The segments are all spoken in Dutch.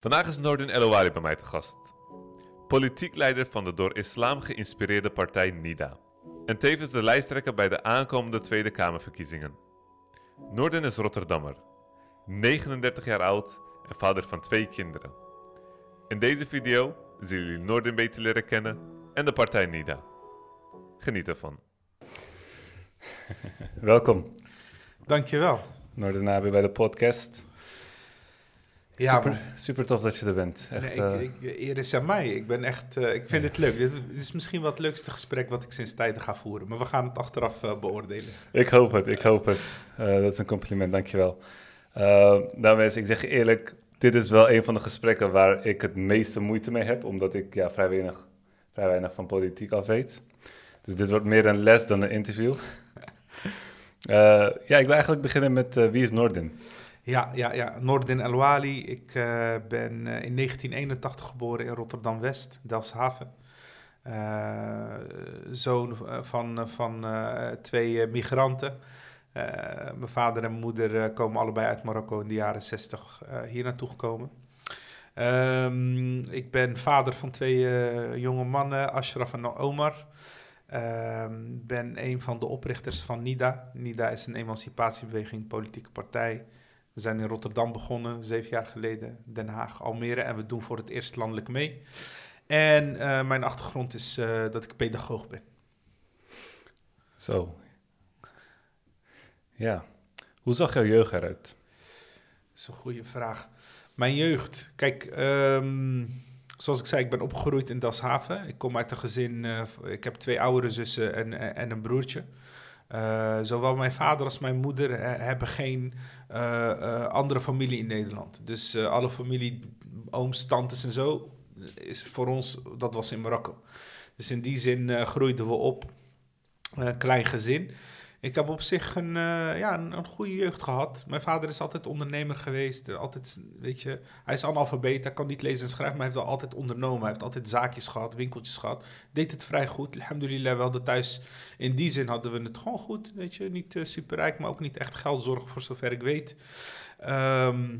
Vandaag is Nordin Elouari bij mij te gast. Politiek leider van de door islam geïnspireerde partij NIDA. En tevens de lijsttrekker bij de aankomende Tweede Kamerverkiezingen. Nordin is Rotterdammer, 39 jaar oud en vader van twee kinderen. In deze video zullen jullie Nordin beter leren kennen en de partij NIDA. Geniet ervan. Welkom, Dankjewel. Nordin Abi bij de podcast. Ja, super, maar- super tof dat je er bent. Echt, Nee, eh, ik, ik, eer is aan mij. Ik ben echt, eh, ik vind het leuk. Dit is misschien wel het leukste gesprek wat ik sinds tijden ga voeren. Maar we gaan het achteraf eh, beoordelen. Ik hoop het, ik hoop het. Dat is een compliment, dankjewel. Nou mensen, ik zeg je eerlijk, dit is wel een van de gesprekken waar ik het meeste moeite mee heb, omdat ik ja, vrij, weinig, vrij weinig van politiek af weet. Dus dit wordt meer een les dan een interview. Ja, ik wil eigenlijk beginnen met wie is Nordin? Ja, ja, ja. Nordin El-Wali. Ik eh, ben eh, in 1981 geboren in Rotterdam-West, Delfshaven. Eh, zoon van, van twee migranten. Mijn vader en moeder komen allebei uit Marokko in de jaren 60 eh, hier naartoe gekomen. Ehm, ik ben vader van twee jonge mannen, Ashraf en Omar. Ehm, ben een van de oprichters van NIDA. NIDA is een emancipatiebeweging, politieke partij. We zijn in Rotterdam begonnen, zeven jaar geleden. Den Haag, Almere. En we doen voor het eerst landelijk mee. En eh, mijn achtergrond is eh, dat ik pedagoog ben. Zo. Ja. Hoe zag jouw jeugd eruit? Dat is een goede vraag. Mijn jeugd. Kijk, ehm, zoals ik zei, ik ben opgegroeid in Dashaven. Ik kom uit een gezin, eh, ik heb twee oudere zussen en, en, en een broertje. Eh, zowel mijn vader als mijn moeder hebben geen eh, eh, andere familie in Nederland. Dus alle familie, ooms, tantes en zo, is voor ons, dat was in Marokko. Dus in die zin groeiden we op. Klein gezin. Ik heb op zich een, eh, ja, een, goede jeugd gehad. Mijn vader is altijd ondernemer geweest. eh, Altijd, weet je, hij is analfabeet, hij kan niet lezen en schrijven, maar hij heeft wel altijd ondernomen. Hij heeft altijd zaakjes gehad, winkeltjes gehad. Deed het vrij goed. Alhamdulillah, we hadden thuis, in die zin hadden we het gewoon goed. Weet je, niet eh, superrijk, maar ook niet echt geldzorg voor zover ik weet. Ehm,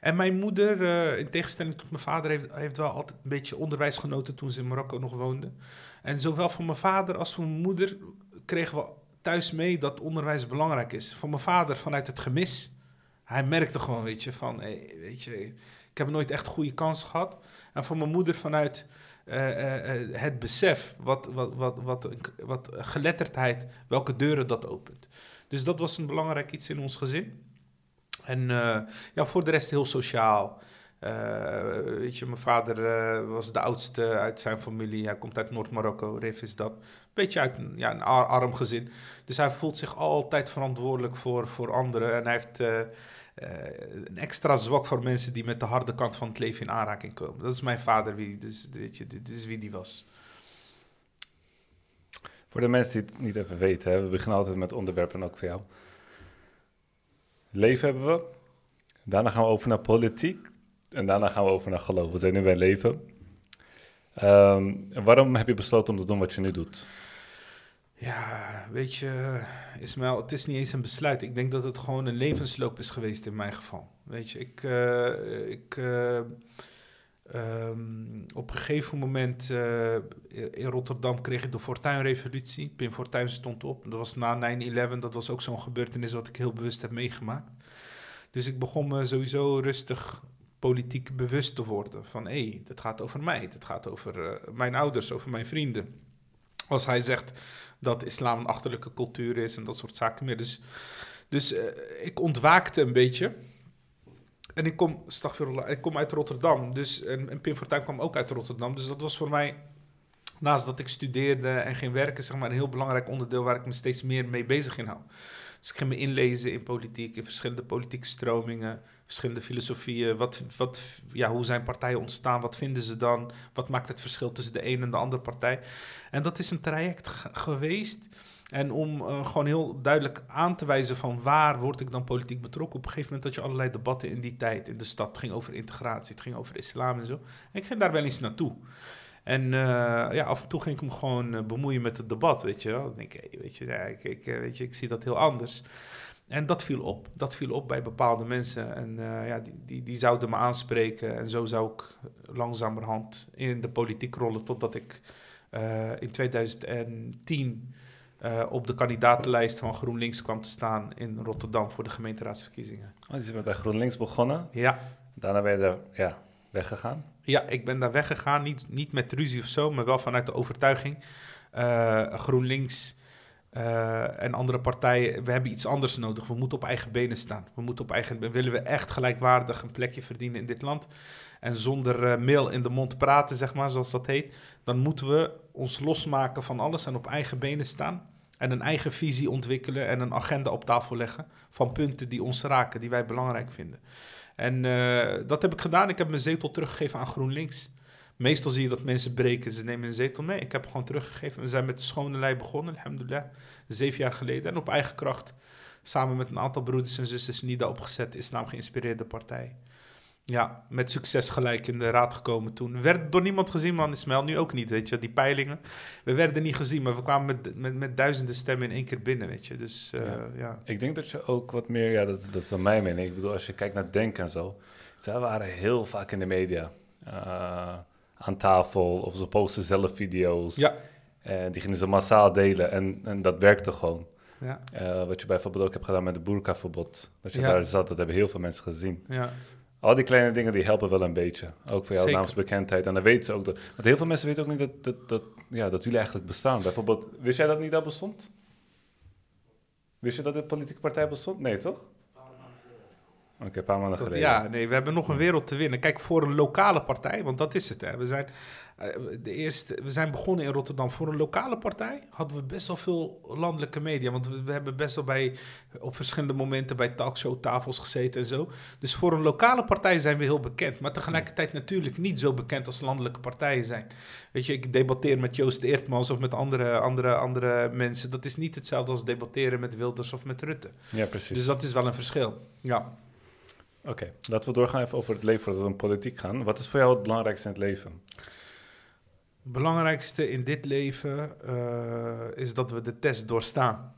en mijn moeder, in tegenstelling tot mijn vader, heeft, heeft wel altijd een beetje onderwijs genoten toen ze in Marokko nog woonde. En zowel van mijn vader als van mijn moeder kregen we thuis mee dat onderwijs belangrijk is. Van mijn vader vanuit het gemis. Hij merkte gewoon, weet je, van, hey, weet je, ik heb nooit echt goede kans gehad. En van mijn moeder vanuit eh, eh, eh, het besef, wat, wat, wat, wat, wat geletterdheid, welke deuren dat opent. Dus dat was een belangrijk iets in ons gezin. En ja, voor de rest heel sociaal. Weet je, mijn vader was de oudste uit zijn familie. Hij komt uit Noord-Marokko, Rif is dat. Beetje uit een, ja, een ar- arm gezin. Dus hij voelt zich altijd verantwoordelijk voor, voor anderen. En hij heeft eh, eh, een extra zwak voor mensen die met de harde kant van het leven in aanraking komen. Dat is mijn vader, wie, dus, weet je, dit is wie die was. Voor de mensen die het niet even weten, we beginnen altijd met onderwerpen, ook voor jou. Leven hebben we. Daarna gaan we over naar politiek. En daarna gaan we over naar geloof. We zijn nu bij leven. Ehm, waarom heb je besloten om te doen wat je nu doet? Ja, weet je, Ismaël, het is niet eens een besluit. Ik denk dat het gewoon een levensloop is geweest in mijn geval. Weet je, ik, eh, ik eh, ehm, op een gegeven moment eh, in Rotterdam kreeg ik de Fortuynrevolutie. Pim Fortuyn stond op. Dat was na 9-11. Dat was ook zo'n gebeurtenis wat ik heel bewust heb meegemaakt. Dus ik begon me sowieso rustig politiek bewust te worden. Van hé, hey, gaat over mij. Het gaat over mijn ouders, over mijn vrienden. Als hij zegt dat islam een achterlijke cultuur is en dat soort zaken meer. Dus, dus eh, ik ontwaakte een beetje. En ik kom, ik kom uit Rotterdam. Dus, en, en Pim Fortuyn kwam ook uit Rotterdam. Dus dat was voor mij, naast dat ik studeerde en ging werken, zeg maar een heel belangrijk onderdeel waar ik me steeds meer mee bezig in hou. Dus ik ging me inlezen in politiek, in verschillende politieke stromingen, verschillende filosofieën. Wat, wat, ja, hoe zijn partijen ontstaan? Wat vinden ze dan? Wat maakt het verschil tussen de een en de andere partij? En dat is een traject geweest. En om eh, gewoon heel duidelijk aan te wijzen van waar word ik dan politiek betrokken. Op een gegeven moment had je allerlei debatten in die tijd in de stad. Het ging over integratie, het ging over islam en zo. En ik ging daar wel eens naartoe. En eh, ja, af en toe ging ik me gewoon eh, bemoeien met het debat, weet je wel. Dan denk ik, weet je, ja, ik, ik, eh, weet je, ik zie dat heel anders. En dat viel op. Dat viel op bij bepaalde mensen. En ja, die, die, die zouden me aanspreken. En zo zou ik langzamerhand in de politiek rollen. Totdat ik in 2010 eh, op de kandidatenlijst van GroenLinks kwam te staan in Rotterdam voor de gemeenteraadsverkiezingen. Oh, dus je bent bij GroenLinks begonnen. Ja, Daarna ben je er ja, weggegaan. Ja ik ben daar weggegaan. Niet, niet met ruzie of zo, maar wel vanuit de overtuiging. Eh, GroenLinks eh, en andere partijen, we hebben iets anders nodig. We moeten op eigen benen staan. We moeten op eigen, willen we echt gelijkwaardig een plekje verdienen in dit land. En zonder eh, meel in de mond praten, zeg maar, zoals dat heet. Dan moeten we ons losmaken van alles en op eigen benen staan. En een eigen visie ontwikkelen en een agenda op tafel leggen. Van punten die ons raken, die wij belangrijk vinden. En eh, dat heb ik gedaan. Ik heb mijn zetel teruggegeven aan GroenLinks. Meestal zie je dat mensen breken, ze nemen een zetel mee. Ik heb gewoon teruggegeven. We zijn met schone lei begonnen, alhamdulillah. Zeven jaar geleden. En op eigen kracht, samen met een aantal broeders en zusters, NIDA opgezet, islam geïnspireerde partij. Ja, met succes gelijk in de raad gekomen toen. Werd door niemand gezien, man, Ismail. Nu ook niet, weet je. Die peilingen. We werden niet gezien, maar we kwamen met, met, met duizenden stemmen in één keer binnen, weet je. Dus eh, Ja. ja. Ik denk dat je ook wat meer, ja, dat, dat is dan mijn mening. Ik bedoel, als je kijkt naar Denk en zo. Zij waren heel vaak in de media. eh, aan tafel, of ze posten zelf video's. Ja. En die gingen ze massaal delen. En, en dat werkte gewoon. Ja, Eh, wat je bijvoorbeeld ook hebt gedaan met de boerkaverbod. Dat je Ja. daar zat, dat hebben heel veel mensen gezien. ja. Al die kleine dingen die helpen wel een beetje. Ook voor jouw Zeker. naamsbekendheid. En dan weten ze ook dat. Want heel veel mensen weten ook niet dat, dat, dat, ja, dat jullie eigenlijk bestaan. Bijvoorbeeld, wist jij dat niet dat bestond? Wist je dat de politieke partij bestond? Nee, toch? Oké, een paar maanden Dat- geleden. ja, nee, we hebben nog een wereld te winnen. Kijk, voor een lokale partij, want dat is het. Hè. We, zijn, eh, de eerste, we zijn begonnen in Rotterdam. Voor een lokale partij hadden we best wel veel landelijke media. Want we, we hebben best wel bij, op verschillende momenten bij talkshowtafels gezeten en zo. Dus voor een lokale partij zijn we heel bekend. Maar tegelijkertijd natuurlijk niet zo bekend als landelijke partijen zijn. Weet je, ik debatteer met Joost Eertmans of met andere, andere, andere mensen. Dat is niet hetzelfde als debatteren met Wilders of met Rutte. Ja, precies. Dus dat is wel een verschil. Ja. Oké, laten we doorgaan even over het leven voordat we politiek gaan. Wat is voor jou het belangrijkste in het leven? Het belangrijkste in dit leven eh, is dat we de test doorstaan.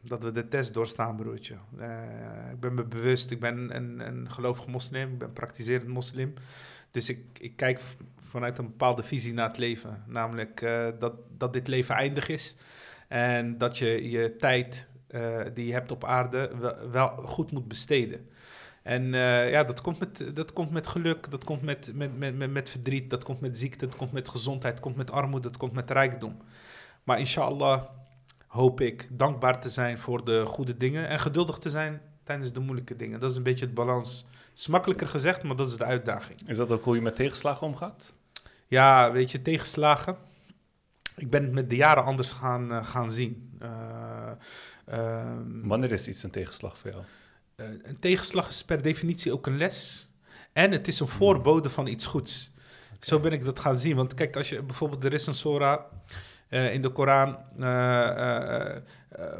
Dat we de test doorstaan, broertje. Eh, ik ben me bewust, ik ben een, een gelovig moslim, ik ben praktiserend moslim. Dus ik, ik kijk vanuit een bepaalde visie naar het leven. Namelijk eh, dat, dat dit leven eindig is. En dat je je tijd die je hebt op aarde wel goed moet besteden. En eh, ja, dat komt, met, dat komt met geluk, dat komt met, met, met, met, met verdriet, dat komt met ziekte, dat komt met gezondheid, dat komt met armoede, dat komt met rijkdom. Maar inshallah hoop ik dankbaar te zijn voor de goede dingen en geduldig te zijn tijdens de moeilijke dingen. Dat is een beetje het balans. Het is makkelijker gezegd, maar dat is de uitdaging. Is dat ook hoe je met tegenslagen omgaat? Ja, weet je, tegenslagen. Ik ben het met de jaren anders gaan, eh, gaan zien. Eh, ehm, Wanneer is iets een tegenslag voor jou? Eh, een tegenslag is per definitie ook een les. En het is een voorbode van iets goeds. Zo ben ik dat gaan zien. Want kijk, als je bijvoorbeeld, er is een Sora eh, in de Koran, eh,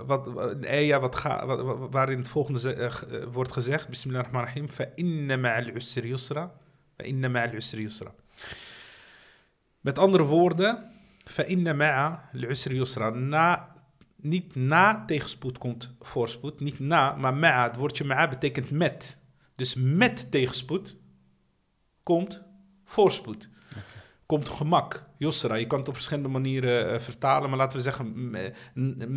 wat, een ayah wat ga, wat- wa- waarin het volgende wordt gezegd: Bismillahirrahmanirrahim. Fa inna ma'al usri yusra. Fa inna ma'al usri yusra. Met andere woorden, fa inna ma'al usri yusra. Na niet na tegenspoed komt voorspoed. Niet na, maar ma'a. Het woordje ma'a betekent met. Dus met tegenspoed komt voorspoed. Komt gemak. Yusra, je kan het op verschillende manieren eh, vertalen. Maar laten we zeggen,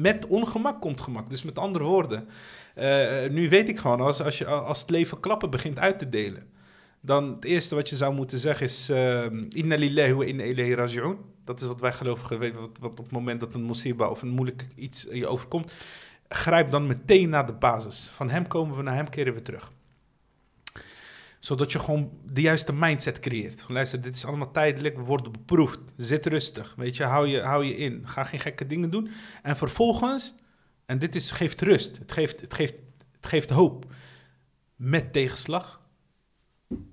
met ongemak komt gemak. Dus met andere woorden. eh, nu weet ik gewoon, als, als, je, als het leven klappen begint uit te delen. Dan het eerste wat je zou moeten zeggen is... eh, Inna lillahi wa inna ilayhi raji'un. Dat is wat wij gelovigen weten. Wat, wat op het moment dat een musiba of een moeilijk iets je overkomt... Grijp dan meteen naar de basis. Van hem komen we, naar hem keren we terug. Zodat je gewoon de juiste mindset creëert. Van, luister, dit is allemaal tijdelijk, we worden beproefd. Zit rustig, weet je, hou je, hou je in. Ga geen gekke dingen doen. En vervolgens, en dit is, geeft rust. Het geeft, het, geeft, het geeft hoop. Met tegenslag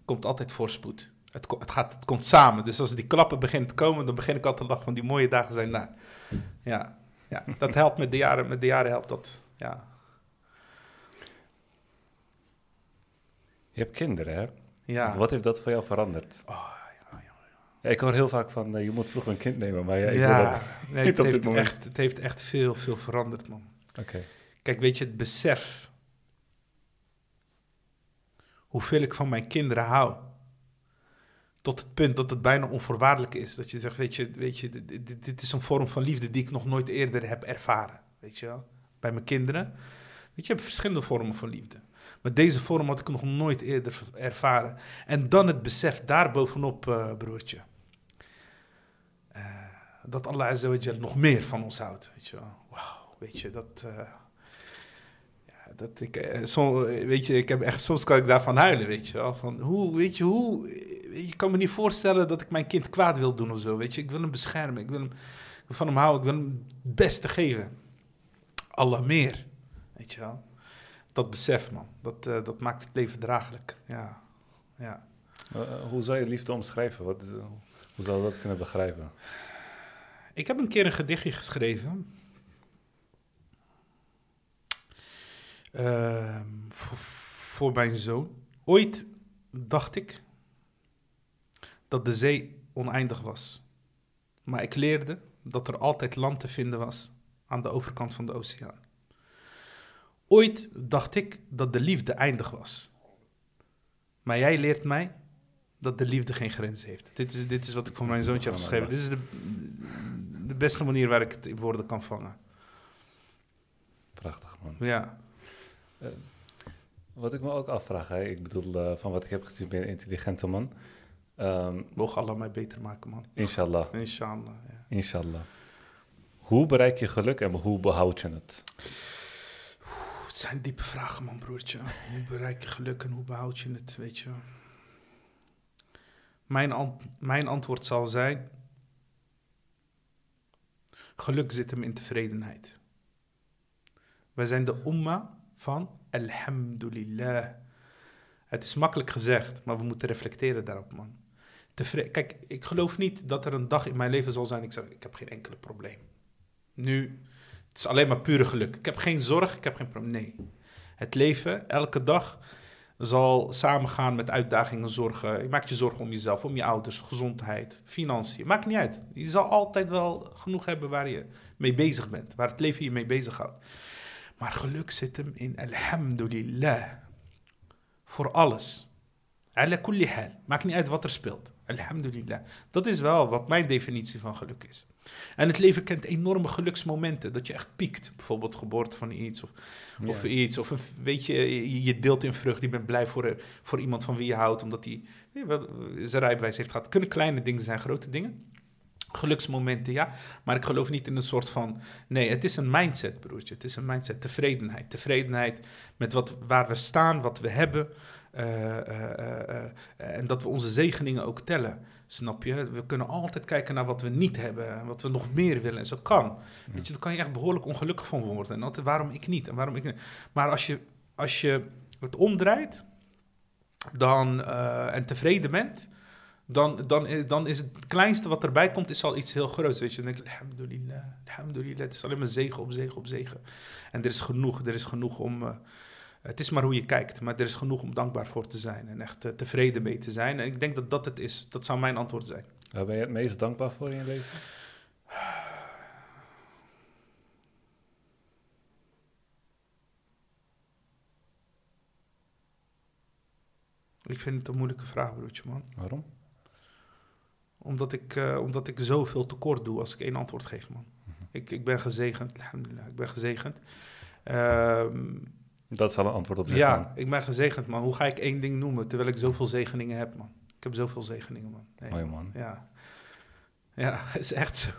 komt altijd voorspoed. Het, het, gaat, het komt samen. Dus als die klappen beginnen te komen, dan begin ik al te lachen, want die mooie dagen zijn daar. Ja, ja dat helpt met de jaren. Met de jaren helpt dat. Ja, Je hebt kinderen, hè? ja. Wat heeft dat voor jou veranderd? Oh, Ja, ik hoor heel vaak van, eh, je moet vroeg een kind nemen, maar ja, ik ja, dat. nee, het, heeft moment. echt, het heeft echt veel, veel veranderd, man. Oké. Kijk, weet je, het besef hoeveel ik van mijn kinderen hou. Tot het punt dat het bijna onvoorwaardelijk is. Dat je zegt, weet je, weet je dit, is een vorm van liefde die ik nog nooit eerder heb ervaren. Weet je wel? Bij mijn kinderen. Weet je, je hebt verschillende vormen van liefde. Maar deze vorm had ik nog nooit eerder ervaren. En dan het besef daarbovenop, eh broertje. Eh, dat Allah Azza wa Jal nog meer van ons houdt. Weet je wel. Wauw, weet je, dat... eh, dat ik, eh, som- eh, weet je, ik heb echt, soms kan ik daarvan huilen, weet je wel. Van hoe, weet je, hoe, je, ik kan me niet voorstellen dat ik mijn kind kwaad wil doen of zo, weet je. Ik wil hem beschermen, ik wil hem, van hem houden, ik wil hem het beste geven. Allah meer, weet je wel. Dat besef, man, dat, eh, dat maakt het leven draaglijk, ja. ja. Eh, hoe zou je liefde omschrijven? Wat, hoe zou je dat kunnen begrijpen? Ik heb een keer een gedichtje geschreven. Ehm, voor, voor mijn zoon. Ooit dacht ik dat de zee oneindig was. Maar ik leerde dat er altijd land te vinden was aan de overkant van de oceaan. Ooit dacht ik dat de liefde eindig was. Maar jij leert mij dat de liefde geen grens heeft. Dit is, dit is wat ik voor mijn zoontje heb geschreven. Dit is de, de beste manier waar ik het in woorden kan vangen. Prachtig, man. Ja, Wat ik me ook afvraag, hè, ik bedoel, eh, van wat ik heb gezien ben je een intelligente man. Ehm, mogen Allah mij beter maken, man. inshallah, Inshallah. Ja. inshallah. Hoe bereik je geluk en hoe behoud je het? Oeh, Het zijn diepe vragen, man, broertje. Hoe bereik je geluk en hoe behoud je het, weet je? Mijn, ant- mijn antwoord zal zijn... Geluk zit hem in tevredenheid. Wij zijn de umma van alhamdulillah. Het is makkelijk gezegd, maar we moeten reflecteren daarop, man. Kijk, ik geloof niet dat er een dag in mijn leven zal zijn... ik zeg, ik heb geen enkele probleem. Nu, het is alleen maar pure geluk. Ik heb geen zorg, ik heb geen probleem. Nee. Het leven, elke dag, zal samengaan met uitdagingen, zorgen. Je maakt je zorgen om jezelf, om je ouders, gezondheid, financiën. Maakt niet uit. Je zal altijd wel genoeg hebben waar je mee bezig bent. Waar het leven je mee bezighoudt. Maar geluk zit hem in alhamdulillah. Voor alles. Ala kulli hal. Maakt niet uit wat er speelt. Alhamdulillah. Dat is wel wat mijn definitie van geluk is. En het leven kent enorme geluksmomenten. Dat je echt piekt. Bijvoorbeeld geboorte van iets. Of, of iets. Of een, weet je, je, deelt in vrucht. Je bent blij voor, voor iemand van wie je houdt. Omdat hij zijn rijbewijs heeft gehad. Kunnen kleine dingen zijn, grote dingen. Geluksmomenten, ja. Maar ik geloof niet in een soort van... Nee, het is een mindset, broertje. Het is een mindset. Tevredenheid. Tevredenheid met wat, waar we staan, wat we hebben. eh, eh, eh, en dat we onze zegeningen ook tellen. Snap je? We kunnen altijd kijken naar wat we niet hebben. En wat we nog meer willen. En zo kan. Weet je, daar kan je echt behoorlijk ongelukkig van worden. En altijd, waarom ik niet? En waarom ik niet? Maar als je, als je het omdraait... Dan, en tevreden bent... Dan, dan, is- dan is het kleinste wat erbij komt, is al iets heel groots. Weet je, dan denk je, alhamdulillah, alhamdulillah. Het is alleen maar zegen op zegen op zegen. En er is genoeg, er is genoeg om... eh, het is maar hoe je kijkt, maar er is genoeg om dankbaar voor te zijn. En echt eh, tevreden mee te zijn. En ik denk dat dat het is. Dat zou mijn antwoord zijn. Waar ben je het meest dankbaar voor in je leven? Ik vind het een moeilijke vraag, broertje, man. Waarom? Omdat ik, eh, omdat ik zoveel tekort doe als ik één antwoord geef, man. Ik, ik ben gezegend, alhamdulillah, ik ben gezegend. Ehm, Dat is al een antwoord op zich. ja, man. ik ben gezegend, man. Hoe ga ik één ding noemen terwijl ik zoveel zegeningen heb, man? Ik heb zoveel zegeningen, man. Nee, Mooi, man. Ja. Ja, het is echt zo.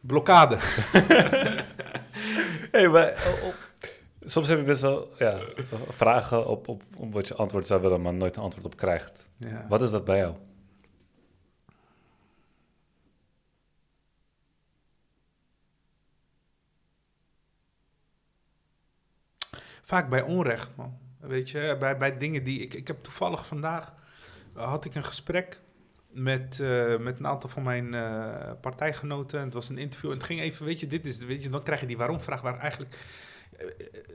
Blokkade. Hey, maar, oh, oh, soms heb je best wel ja, vragen op, op, op wat je antwoord zou willen, maar nooit een antwoord op krijgt. Ja. Wat is dat bij jou? Vaak bij onrecht, man. Weet je, bij, bij dingen die... Ik, ik heb toevallig vandaag... eh, had ik een gesprek met, eh, met een aantal van mijn eh, partijgenoten. En het was een interview. En het ging even, weet je, dit is... Weet je, dan krijg je die waarom-vraag waar eigenlijk...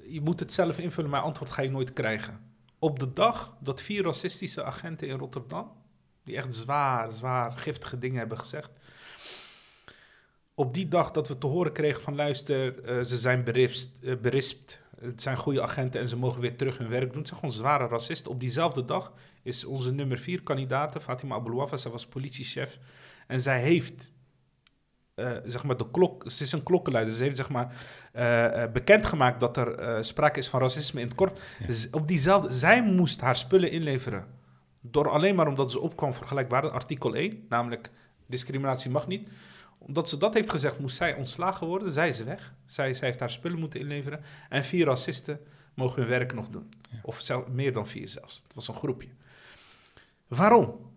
je moet het zelf invullen, maar antwoord ga je nooit krijgen. Op de dag dat vier racistische agenten in Rotterdam... die echt zwaar, zwaar giftige dingen hebben gezegd... Op die dag dat we te horen kregen van luister, ze zijn berispt, berispt Het zijn goede agenten en ze mogen weer terug hun werk doen. Het zijn gewoon zware racisten. Op diezelfde dag is onze nummer vier kandidaat, Fatima Aboulouafa, zij was politiechef. En zij heeft, eh, zeg maar, de klok, ze is een klokkenluider. Ze heeft, zeg maar, eh, bekendgemaakt dat er sprake is van racisme in het. Ja. Z- Op diezelfde, zij moest haar spullen inleveren. Door alleen maar omdat ze opkwam voor gelijkwaardig artikel 1, namelijk discriminatie mag niet. Omdat ze dat heeft gezegd, moest zij ontslagen worden. Zij is weg. Zij, zij heeft haar spullen moeten inleveren. En vier racisten mogen hun werk nog doen. Ja. Of zelf, meer dan vier zelfs. Het was een groepje. Waarom?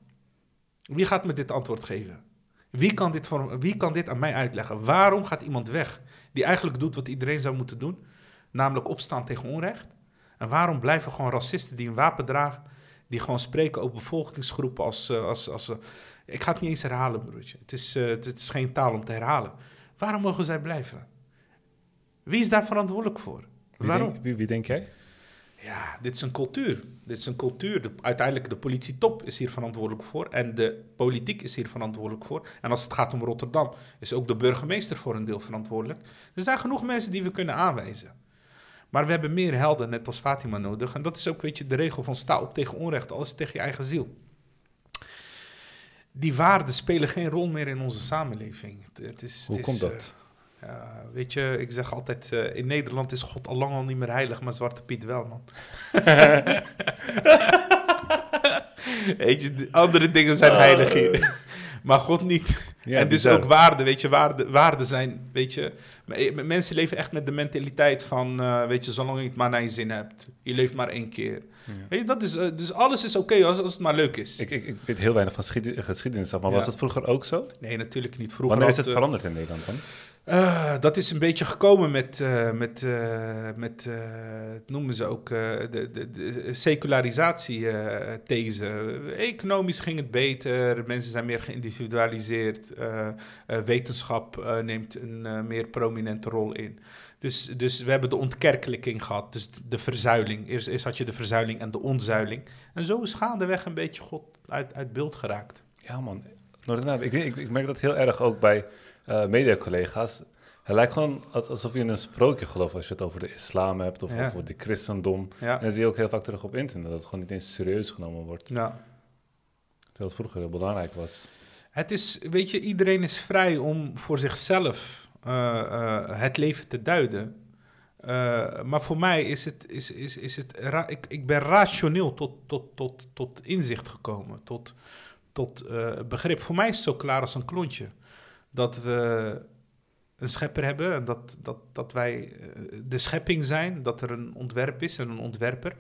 Wie gaat me dit antwoord geven? Wie kan dit, voor, wie kan dit aan mij uitleggen? Waarom gaat iemand weg die eigenlijk doet wat iedereen zou moeten doen? Namelijk opstaan tegen onrecht. En waarom blijven gewoon racisten die een wapen dragen, die gewoon spreken over bevolkingsgroepen als... eh, als, als eh, ik ga het niet eens herhalen, broertje. Het is, eh, het, het is geen taal om te herhalen. Waarom mogen zij blijven? Wie is daar verantwoordelijk voor? Wie Waarom? Denk, wie, wie denk jij? Ja, dit is een cultuur. Dit is een cultuur. De, uiteindelijk de politietop is hier verantwoordelijk voor. En de politiek is hier verantwoordelijk voor. En als het gaat om Rotterdam, is ook de burgemeester voor een deel verantwoordelijk. Er zijn genoeg mensen die we kunnen aanwijzen. Maar we hebben meer helden, net als Fatima, nodig. En dat is ook, weet je, de regel van sta op tegen onrecht, alles tegen je eigen ziel. Die waarden spelen geen rol meer in onze samenleving. Het, het is, Hoe het komt is, eh, dat? ja, weet je, ik zeg altijd, eh, in Nederland is God al lang al niet meer heilig, maar Zwarte Piet wel, man. weet je, andere dingen zijn heilig hier. Maar God niet. Ja, en dus bizar. ook waarden, weet je, waarden, waarden zijn, weet je... eh, Mensen leven echt met de mentaliteit van, eh, weet je, zolang je het maar naar je zin hebt. Je leeft maar één keer. Ja. Weet je, dat is, eh, dus alles is oké als, als het maar leuk is. Ik, ik, ik weet heel weinig van geschied- geschiedenis maar Ja. was dat vroeger ook zo? nee, natuurlijk niet. Vroeger Wanneer is het veranderd in Nederland dan? Eh, dat is een beetje gekomen met, eh, met, eh, met noemen ze ook, de, de, de secularisatie-these. Economisch ging het beter, mensen zijn meer geïndividualiseerd, wetenschap neemt een meer prominente rol in. Dus, dus we hebben de ontkerkelijking gehad, dus de verzuiling. Eerst, eerst had je de verzuiling en de ontzuiling. En zo is gaandeweg een beetje God uit, uit beeld geraakt. Ja, man. Ik, ik merk dat heel erg ook bij eh media-collega's. Het lijkt gewoon als- alsof je in een sprookje gelooft als je het over de islam hebt of Ja. over de christendom. Ja, En dat zie je ook heel vaak terug op internet, dat het gewoon niet eens serieus genomen wordt. ja. Terwijl het vroeger heel belangrijk was. Het is, weet je, iedereen is vrij om voor zichzelf eh, eh, het leven te duiden. Maar voor mij is het, is, is, is het ra- ik, ik ben rationeel tot, tot, tot, tot inzicht gekomen, tot, tot begrip. Voor mij is het zo klaar als een klontje. Dat we een schepper hebben, en dat, dat, dat wij eh, de schepping zijn, dat er een ontwerp is en een ontwerper.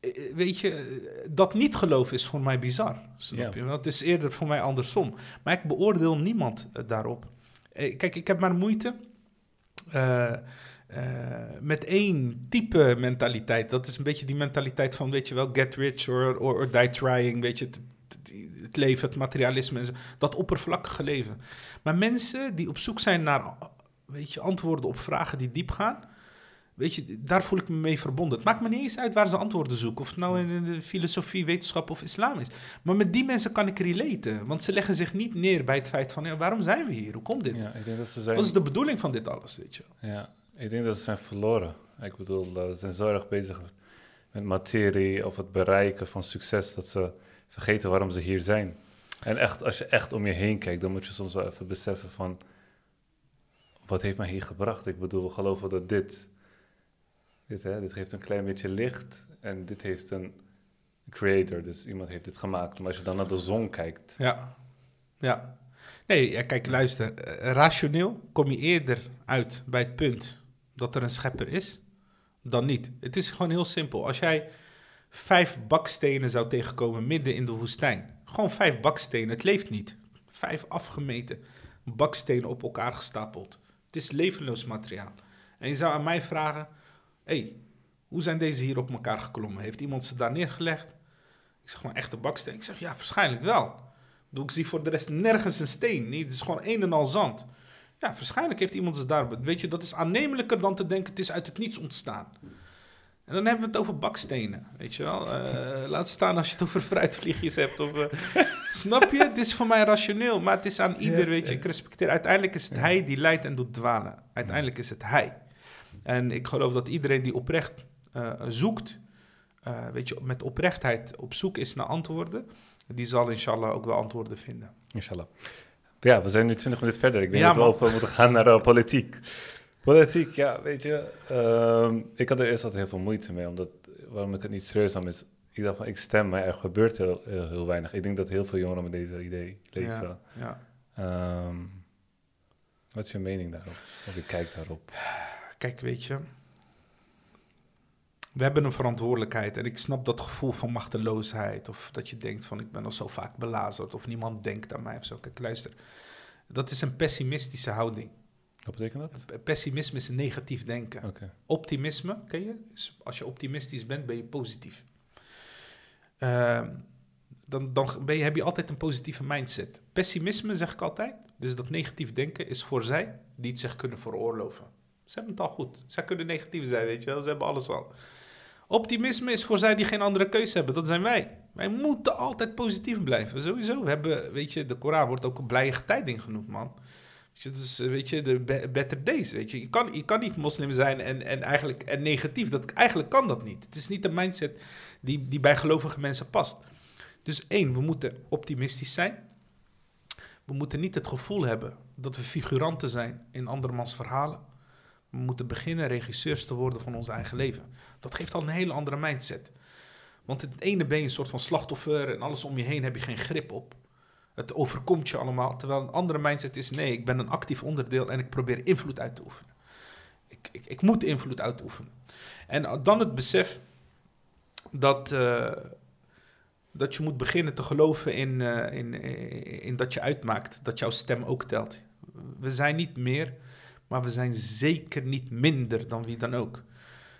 Eh, Weet je, eh, dat niet geloven is voor mij bizar. Snap Ja. je? Dat is eerder voor mij andersom. Maar ik beoordeel niemand eh, daarop. Eh, Kijk, ik heb maar moeite eh, eh, met één type mentaliteit. Dat is een beetje die mentaliteit van, weet je wel, get rich or, or, or die trying. Weet je, het, leven, het materialisme en zo. Dat oppervlakkige leven. Maar mensen die op zoek zijn naar, weet je, antwoorden op vragen die diep gaan. Weet je, daar voel ik me mee verbonden. Het maakt me niet eens uit waar ze antwoorden zoeken. Of het nou in de filosofie, wetenschap of islam is. Maar met die mensen kan ik relaten. Want ze leggen zich niet neer bij het feit van... Ja, waarom zijn we hier? Hoe komt dit? Ja, ik denk dat ze zijn... Wat is de bedoeling van dit alles, weet je? Ja, ik denk dat ze zijn verloren. Ik bedoel, eh, ze zijn zo erg bezig met materie of het bereiken van succes dat ze vergeten waarom ze hier zijn. En echt, als je echt om je heen kijkt, dan moet je soms wel even beseffen van, wat heeft mij hier gebracht? Ik bedoel, we geloven dat dit, dit, hè, dit geeft een klein beetje licht en dit heeft een creator, dus iemand heeft dit gemaakt. Maar als je dan naar de zon kijkt, Ja. Ja. Nee, ja, kijk, luister. eh, rationeel kom je eerder uit bij het punt dat er een schepper is dan niet. Het is gewoon heel simpel. Als jij vijf bakstenen zou tegenkomen midden in de woestijn. Gewoon vijf bakstenen. Het leeft niet. Vijf afgemeten bakstenen op elkaar gestapeld. Het is levenloos materiaal. En je zou aan mij vragen: hey, hoe zijn deze hier op elkaar geklommen? Heeft iemand ze daar neergelegd? Ik zeg gewoon echte baksteen. Ik zeg ja, waarschijnlijk wel. Bedoel, Ik zie voor de rest nergens een steen. Nee, het is gewoon een en al zand. Ja, waarschijnlijk heeft iemand ze daar. Weet je, dat is aannemelijker dan te denken: het is uit het niets ontstaan. En dan hebben we het over bakstenen, weet je wel. Eh, laat staan als je het over fruitvliegjes hebt. Of, eh, snap je? Het is voor mij rationeel, maar het is aan ieder, weet je. Ik respecteer. Uiteindelijk is het hij die leidt en doet dwalen. Uiteindelijk is het hij. En ik geloof dat iedereen die oprecht eh, zoekt, weet je, met oprechtheid op zoek is naar antwoorden, die zal inshallah ook wel antwoorden vinden. Inshallah. Ja, we zijn nu 20 minuten verder. Ik denk Ja, dat we over moeten gaan naar eh, politiek. Politiek, ja, weet je. ehm, ik had er eerst altijd heel veel moeite mee, omdat waarom ik het niet serieus nam is, ik dacht van ik stem, maar er gebeurt heel, heel, heel weinig. Ik denk dat heel veel jongeren met deze idee leven. Ja, ja. Ehm, wat is je mening daarop? Of je kijkt daarop? Kijk, weet je, we hebben een verantwoordelijkheid en ik snap dat gevoel van machteloosheid of dat je denkt van ik ben al zo vaak belazerd of niemand denkt aan mij of zo. Kijk, luister, dat is een pessimistische houding. Wat betekent dat? Pessimisme is negatief denken. Optimisme, ken je? Is als je optimistisch bent, ben je positief. Ehm, dan dan ben je, heb je altijd een positieve mindset. Pessimisme, zeg ik altijd, dus dat negatief denken, is voor zij die het zich kunnen veroorloven. Ze hebben het al goed. Zij kunnen negatief zijn, weet je wel. Ze hebben alles al. Optimisme is voor zij die geen andere keuze hebben. Dat zijn wij. Wij moeten altijd positief blijven. Sowieso. We hebben, weet je, de Koran wordt ook een blije getijding genoemd, man. Dus, eh, weet je, de be- better days, weet je. Je kan, je kan niet moslim zijn en, en eigenlijk en negatief. Dat, eigenlijk kan dat niet. Het is niet een mindset die, die bij gelovige mensen past. Dus één, we moeten optimistisch zijn. We moeten niet het gevoel hebben dat we figuranten zijn in andermans verhalen. We moeten beginnen regisseurs te worden van ons eigen leven. Dat geeft al een hele andere mindset. Want het ene ben je een soort van slachtoffer en alles om je heen heb je geen grip op. Het overkomt je allemaal. Terwijl een andere mindset is: nee, ik ben een actief onderdeel en ik probeer invloed uit te oefenen. Ik, ik, ik moet invloed uitoefenen. En dan het besef dat, eh, dat je moet beginnen te geloven in, eh, in, in, in dat je uitmaakt, dat jouw stem ook telt. We zijn niet meer, maar we zijn zeker niet minder dan wie dan ook.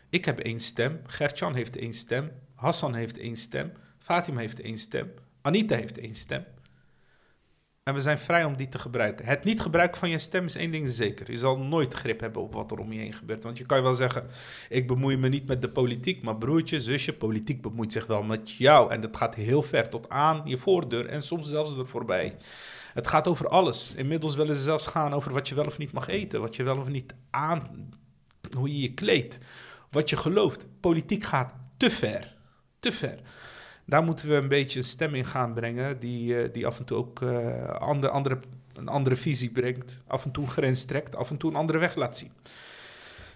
Ik heb één stem, Gertjan heeft één stem, Hassan heeft één stem, Fatima heeft één stem, Anita heeft één stem. En we zijn vrij om die te gebruiken. Het niet gebruiken van je stem is één ding zeker. Je zal nooit grip hebben op wat er om je heen gebeurt. Want je kan wel zeggen, ik bemoei me niet met de politiek, maar broertje, zusje, politiek bemoeit zich wel met jou. En dat gaat heel ver, tot aan je voordeur en soms zelfs er voorbij. Het gaat over alles. Inmiddels willen ze zelfs gaan over wat je wel of niet mag eten, wat je wel of niet aan, hoe je je kleedt, wat je gelooft. Politiek gaat te ver, te ver. Daar moeten we een beetje een stem in gaan brengen, die, eh, die af en toe ook ander, andere, een andere visie brengt, af en toe een grens trekt, af en toe een andere weg laat zien.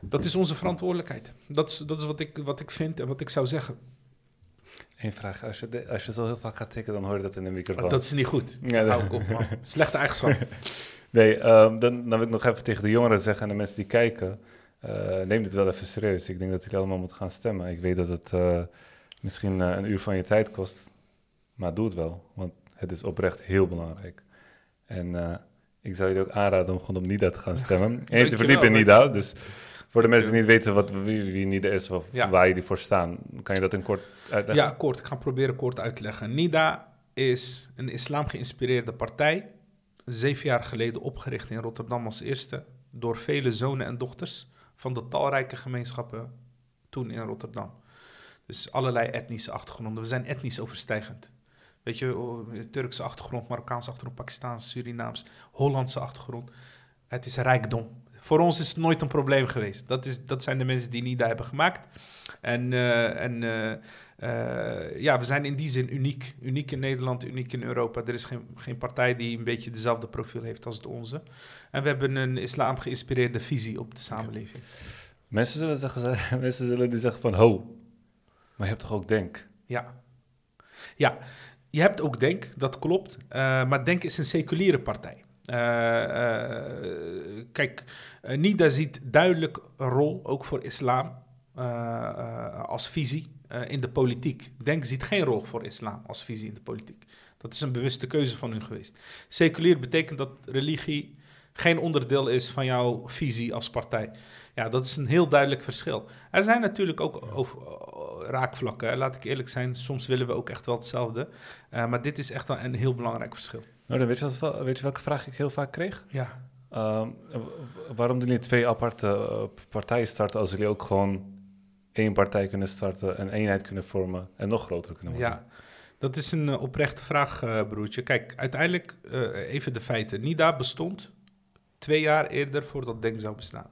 Dat is onze verantwoordelijkheid. Dat is, dat is wat, ik, wat ik vind en wat ik zou zeggen. Eén vraag. Als je, de- als je zo heel vaak gaat tikken, dan hoor je dat in de microfoon. Dat is niet goed. Ja, Hou ik op, man. Slechte eigenschap. Nee, ehm, dan, dan wil ik nog even tegen de jongeren zeggen en de mensen die kijken. eh, neem dit wel even serieus. Ik denk dat jullie allemaal moeten gaan stemmen. Ik weet dat het misschien eh, een uur van je tijd kost. Maar doe het wel, want het is oprecht heel belangrijk. En eh, ik zou jullie ook aanraden om gewoon op NIDA te gaan stemmen. en je te verdiepen in NIDA. Dus voor de mensen die niet weten wat, wie, wie NIDA is of Ja. waar jullie voor staan, kan je dat in kort uitleggen? Ja, kort. Ik ga proberen kort uit te leggen. NIDA is een islam geïnspireerde partij. Zeven jaar geleden opgericht in Rotterdam als eerste. Door vele zonen en dochters van de talrijke gemeenschappen toen in Rotterdam. Dus allerlei etnische achtergronden. We zijn etnisch overstijgend. Weet je, oh, Turkse achtergrond, Marokkaanse achtergrond, Pakistaanse, Surinaams, Hollandse achtergrond. Het is rijkdom. Voor ons is het nooit een probleem geweest. Dat, is, dat zijn de mensen die NIDA hebben gemaakt. En, eh, en eh, eh, ja, we zijn in die zin uniek. Uniek in Nederland, uniek in Europa. Er is geen, geen partij die een beetje dezelfde profiel heeft als de onze. En we hebben een islam geïnspireerde visie op de samenleving. Mensen, zullen zeggen, mensen zullen die zeggen van, ho, maar je hebt toch ook denk? Ja. Ja, je hebt ook Denk, dat klopt. Eh, maar Denk is een seculiere partij. Eh, eh, kijk, NIDA ziet duidelijk een rol, ook voor islam, als visie in de politiek. Denk ziet geen rol voor islam als visie in de politiek. Dat is een bewuste keuze van hun geweest. Seculier betekent dat religie geen onderdeel is van jouw visie als partij. Ja, dat is een heel duidelijk verschil. Er zijn natuurlijk ook over, raakvlakken, laat ik eerlijk zijn. Soms willen we ook echt wel hetzelfde. Eh, maar dit is echt wel een heel belangrijk verschil. Nou, dan weet je, wat, weet je welke vraag ik heel vaak kreeg? Ja, Ehm, waarom doen jullie twee aparte eh, partijen starten als jullie ook gewoon één partij kunnen starten, een eenheid kunnen vormen en nog groter kunnen worden? ja. dat is een eh, oprechte vraag, broertje. Kijk, uiteindelijk even de feiten. NIDA bestond twee jaar eerder voordat Denk zou bestaan.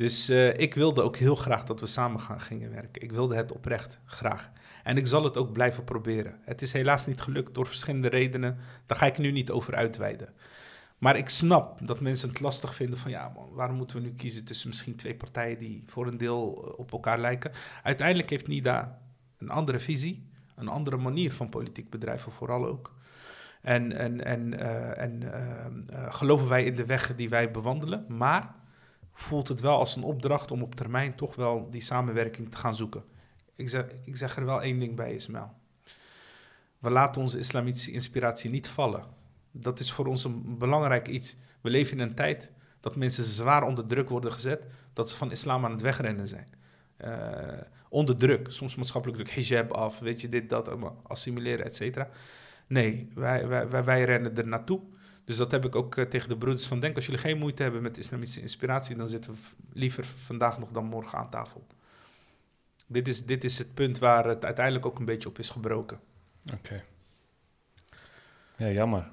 Dus eh, ik wilde ook heel graag dat we samen gaan, gingen werken. Ik wilde het oprecht graag. En ik zal het ook blijven proberen. Het is helaas niet gelukt door verschillende redenen. Daar ga ik nu niet over uitweiden. Maar ik snap dat mensen het lastig vinden van ja, waarom moeten we nu kiezen tussen misschien twee partijen die voor een deel eh, op elkaar lijken. Uiteindelijk heeft NIDA een andere visie, een andere manier van politiek bedrijven vooral ook. En, en, en, eh, en eh, eh, geloven wij in de weg die wij bewandelen, maar voelt het wel als een opdracht om op termijn toch wel die samenwerking te gaan zoeken. Ik zeg, ik zeg er wel één ding bij, Ismail. We laten onze islamitische inspiratie niet vallen. Dat is voor ons een belangrijk iets. We leven in een tijd dat mensen zwaar onder druk worden gezet, dat ze van islam aan het wegrennen zijn. Eh, onder druk, soms maatschappelijk druk, hijab af, weet je, dit, dat, assimileren, et cetera. Nee, wij, wij, wij, wij rennen er naartoe. Dus dat heb ik ook eh, tegen de broeders van Denk. Als jullie geen moeite hebben met islamitische inspiratie, dan zitten we liever vandaag nog dan morgen aan tafel. Dit is, dit is het punt waar het uiteindelijk ook een beetje op is gebroken. Oké. Ja, jammer.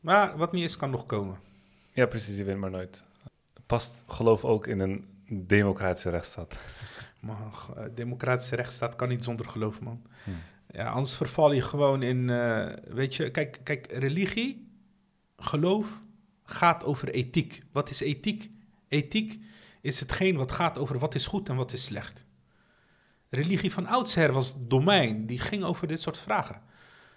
Maar wat niet is, kan nog komen. Ja, precies, je weet maar nooit. Past geloof ook in een democratische rechtsstaat. Maar eh, democratische rechtsstaat kan niet zonder geloof, man. Hm. Ja, anders verval je gewoon in, eh, weet je, kijk, kijk, religie, geloof gaat over ethiek. Wat is ethiek? Ethiek is hetgeen wat gaat over wat is goed en wat is slecht. Religie van oudsher was domein, die ging over dit soort vragen.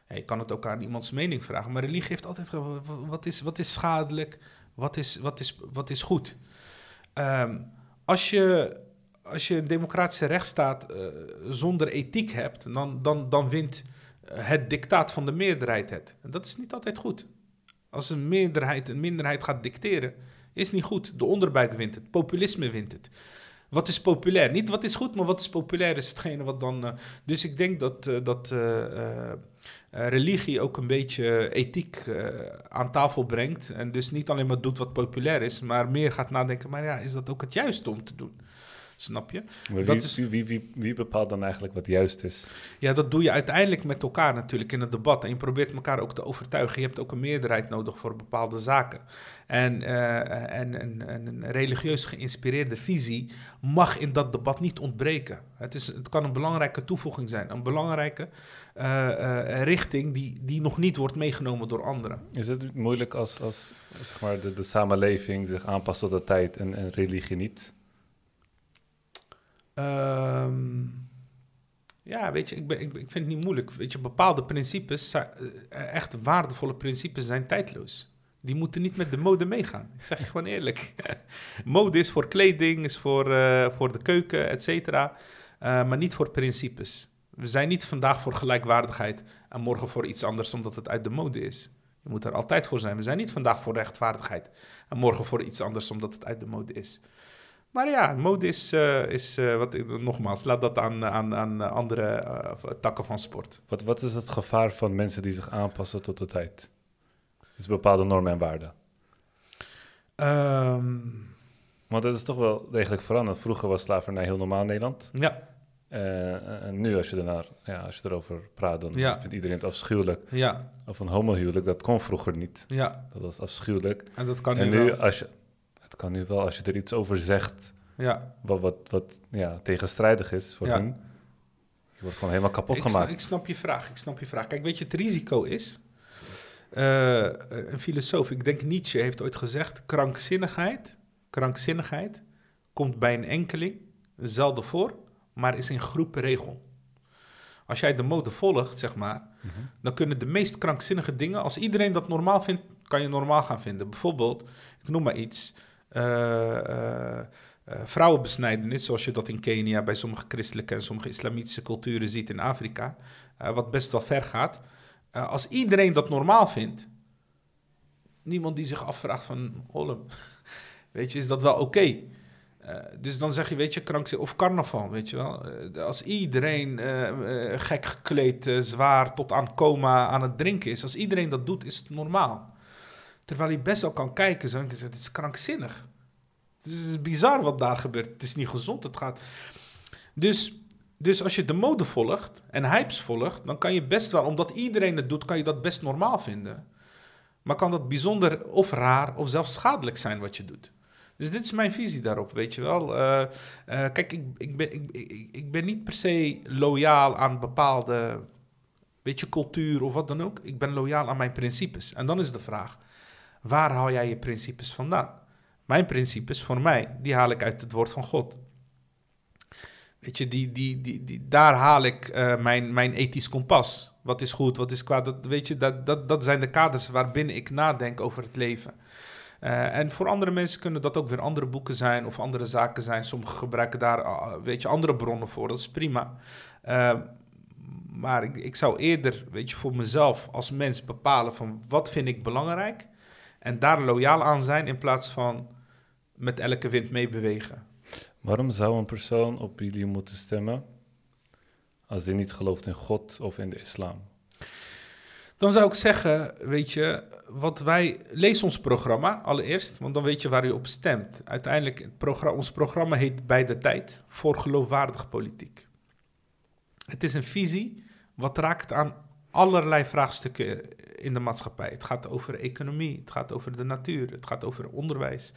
Je kan het ook aan iemands mening vragen, maar religie heeft altijd wat is, wat is schadelijk, wat is, wat is, wat is goed. Ehm, als je als je een democratische rechtsstaat eh, zonder ethiek hebt, dan, dan, dan wint het dictaat van de meerderheid het. En dat is niet altijd goed. Als een meerderheid een minderheid gaat dicteren, is niet goed. De onderbuik wint het, populisme wint het. Wat is populair? Niet wat is goed, maar wat is populair is hetgene wat dan. eh, dus ik denk dat, eh, dat eh, religie ook een beetje ethiek aan tafel brengt. En dus niet alleen maar doet wat populair is, maar meer gaat nadenken: maar ja, is dat ook het juiste om te doen? Snap je? Wie, Dat is- wie, wie, wie, bepaalt dan eigenlijk wat juist is? Ja, dat doe je uiteindelijk met elkaar natuurlijk in het debat. En je probeert elkaar ook te overtuigen. Je hebt ook een meerderheid nodig voor bepaalde zaken. En, eh, en, en, en een religieus geïnspireerde visie mag in dat debat niet ontbreken. Het, is, het kan een belangrijke toevoeging zijn. Een belangrijke eh, eh, richting die, die nog niet wordt meegenomen door anderen. Is het moeilijk als, als zeg maar, de, de samenleving zich aanpast tot de tijd en, en religie niet? Ehm, ja, weet je, ik, ik, vind het niet moeilijk. Weet je, bepaalde principes, eh, echt waardevolle principes, zijn tijdloos. Die moeten niet met de mode meegaan. Ik zeg je gewoon eerlijk. mode is voor kleding, is voor, eh, voor de keuken, et cetera. eh, maar niet voor principes. We zijn niet vandaag voor gelijkwaardigheid en morgen voor iets anders omdat het uit de mode is. Je moet er altijd voor zijn. We zijn niet vandaag voor rechtvaardigheid en morgen voor iets anders omdat het uit de mode is. Maar ja, mode is, eh, is eh, wat ik, nogmaals, laat dat aan, aan, aan andere eh, takken van sport. Wat, wat is het gevaar van mensen die zich aanpassen tot de tijd? Dus bepaalde normen en waarden. Ehm, Want het is toch wel degelijk veranderd. Vroeger was slavernij heel normaal in Nederland. ja, en nu, als je, ernaar, ja, als je erover praat, dan Ja. vindt iedereen het afschuwelijk. ja, Of een homohuwelijk, dat kon vroeger niet. ja. Dat was afschuwelijk. En dat kan en nu nu, wel. als je, het kan nu wel, als je er iets over zegt Ja. wat, wat, wat ja, tegenstrijdig is voor Ja. hun, je wordt gewoon helemaal kapot Ik, snap, gemaakt. ik snap je vraag, ik snap je vraag. Kijk, weet je, het risico is... eh, een filosoof, ik denk Nietzsche, heeft ooit gezegd... krankzinnigheid, krankzinnigheid komt bij een enkeling zelden voor... maar is in groepen regel. Als jij de mode volgt, zeg maar... Mhm. dan kunnen de meest krankzinnige dingen... als iedereen dat normaal vindt, kan je normaal gaan vinden. Bijvoorbeeld, ik noem maar iets... eh, eh, eh, vrouwenbesnijdenis, zoals je dat in Kenia bij sommige christelijke en sommige islamitische culturen ziet in Afrika, wat best wel ver gaat. Als iedereen dat normaal vindt, niemand die zich afvraagt van, weet je, is dat wel oké? Dus dan zeg je, weet je, krankzinnig, of carnaval, weet je wel. Als iedereen eh, gek gekleed, zwaar tot aan coma aan het drinken is, als iedereen dat doet, is het normaal. Terwijl je best wel kan kijken, zo, en zeggen, het is krankzinnig. Het is bizar wat daar gebeurt. Het is niet gezond. Het gaat. Dus, dus als je de mode volgt en hypes volgt, dan kan je best wel, omdat iedereen het doet, kan je dat best normaal vinden. Maar kan dat bijzonder of raar of zelfs schadelijk zijn wat je doet. Dus dit is mijn visie daarop, weet je wel. Eh, eh, kijk, ik, ik, ben, ik, ik, ik ben niet per se loyaal aan bepaalde, weet je, cultuur of wat dan ook. Ik ben loyaal aan mijn principes. En dan is de vraag, waar haal jij je principes vandaan? Mijn principes, voor mij, die haal ik uit het woord van God. Weet je, die, die, die, die, daar haal ik eh, mijn, mijn ethisch kompas. Wat is goed, wat is kwaad. Dat, weet je, dat, dat, dat zijn de kaders waarbinnen ik nadenk over het leven. Uh, en voor andere mensen kunnen dat ook weer andere boeken zijn of andere zaken zijn. Sommigen gebruiken daar, uh, weet je, andere bronnen voor. Dat is prima. Maar ik, ik zou eerder, weet je, voor mezelf als mens bepalen van wat vind ik belangrijk. En daar loyaal aan zijn in plaats van met elke wind meebewegen. Waarom zou een persoon op jullie moeten stemmen als hij niet gelooft in God of in de islam? Dan zou ik zeggen, weet je, wat wij... Lees ons programma allereerst, want dan weet je waar u op stemt. Uiteindelijk, het programma, ons programma heet Bij de Tijd voor geloofwaardige politiek. Het is een visie wat raakt aan allerlei vraagstukken in de maatschappij. Het gaat over economie, het gaat over de natuur, het gaat over onderwijs.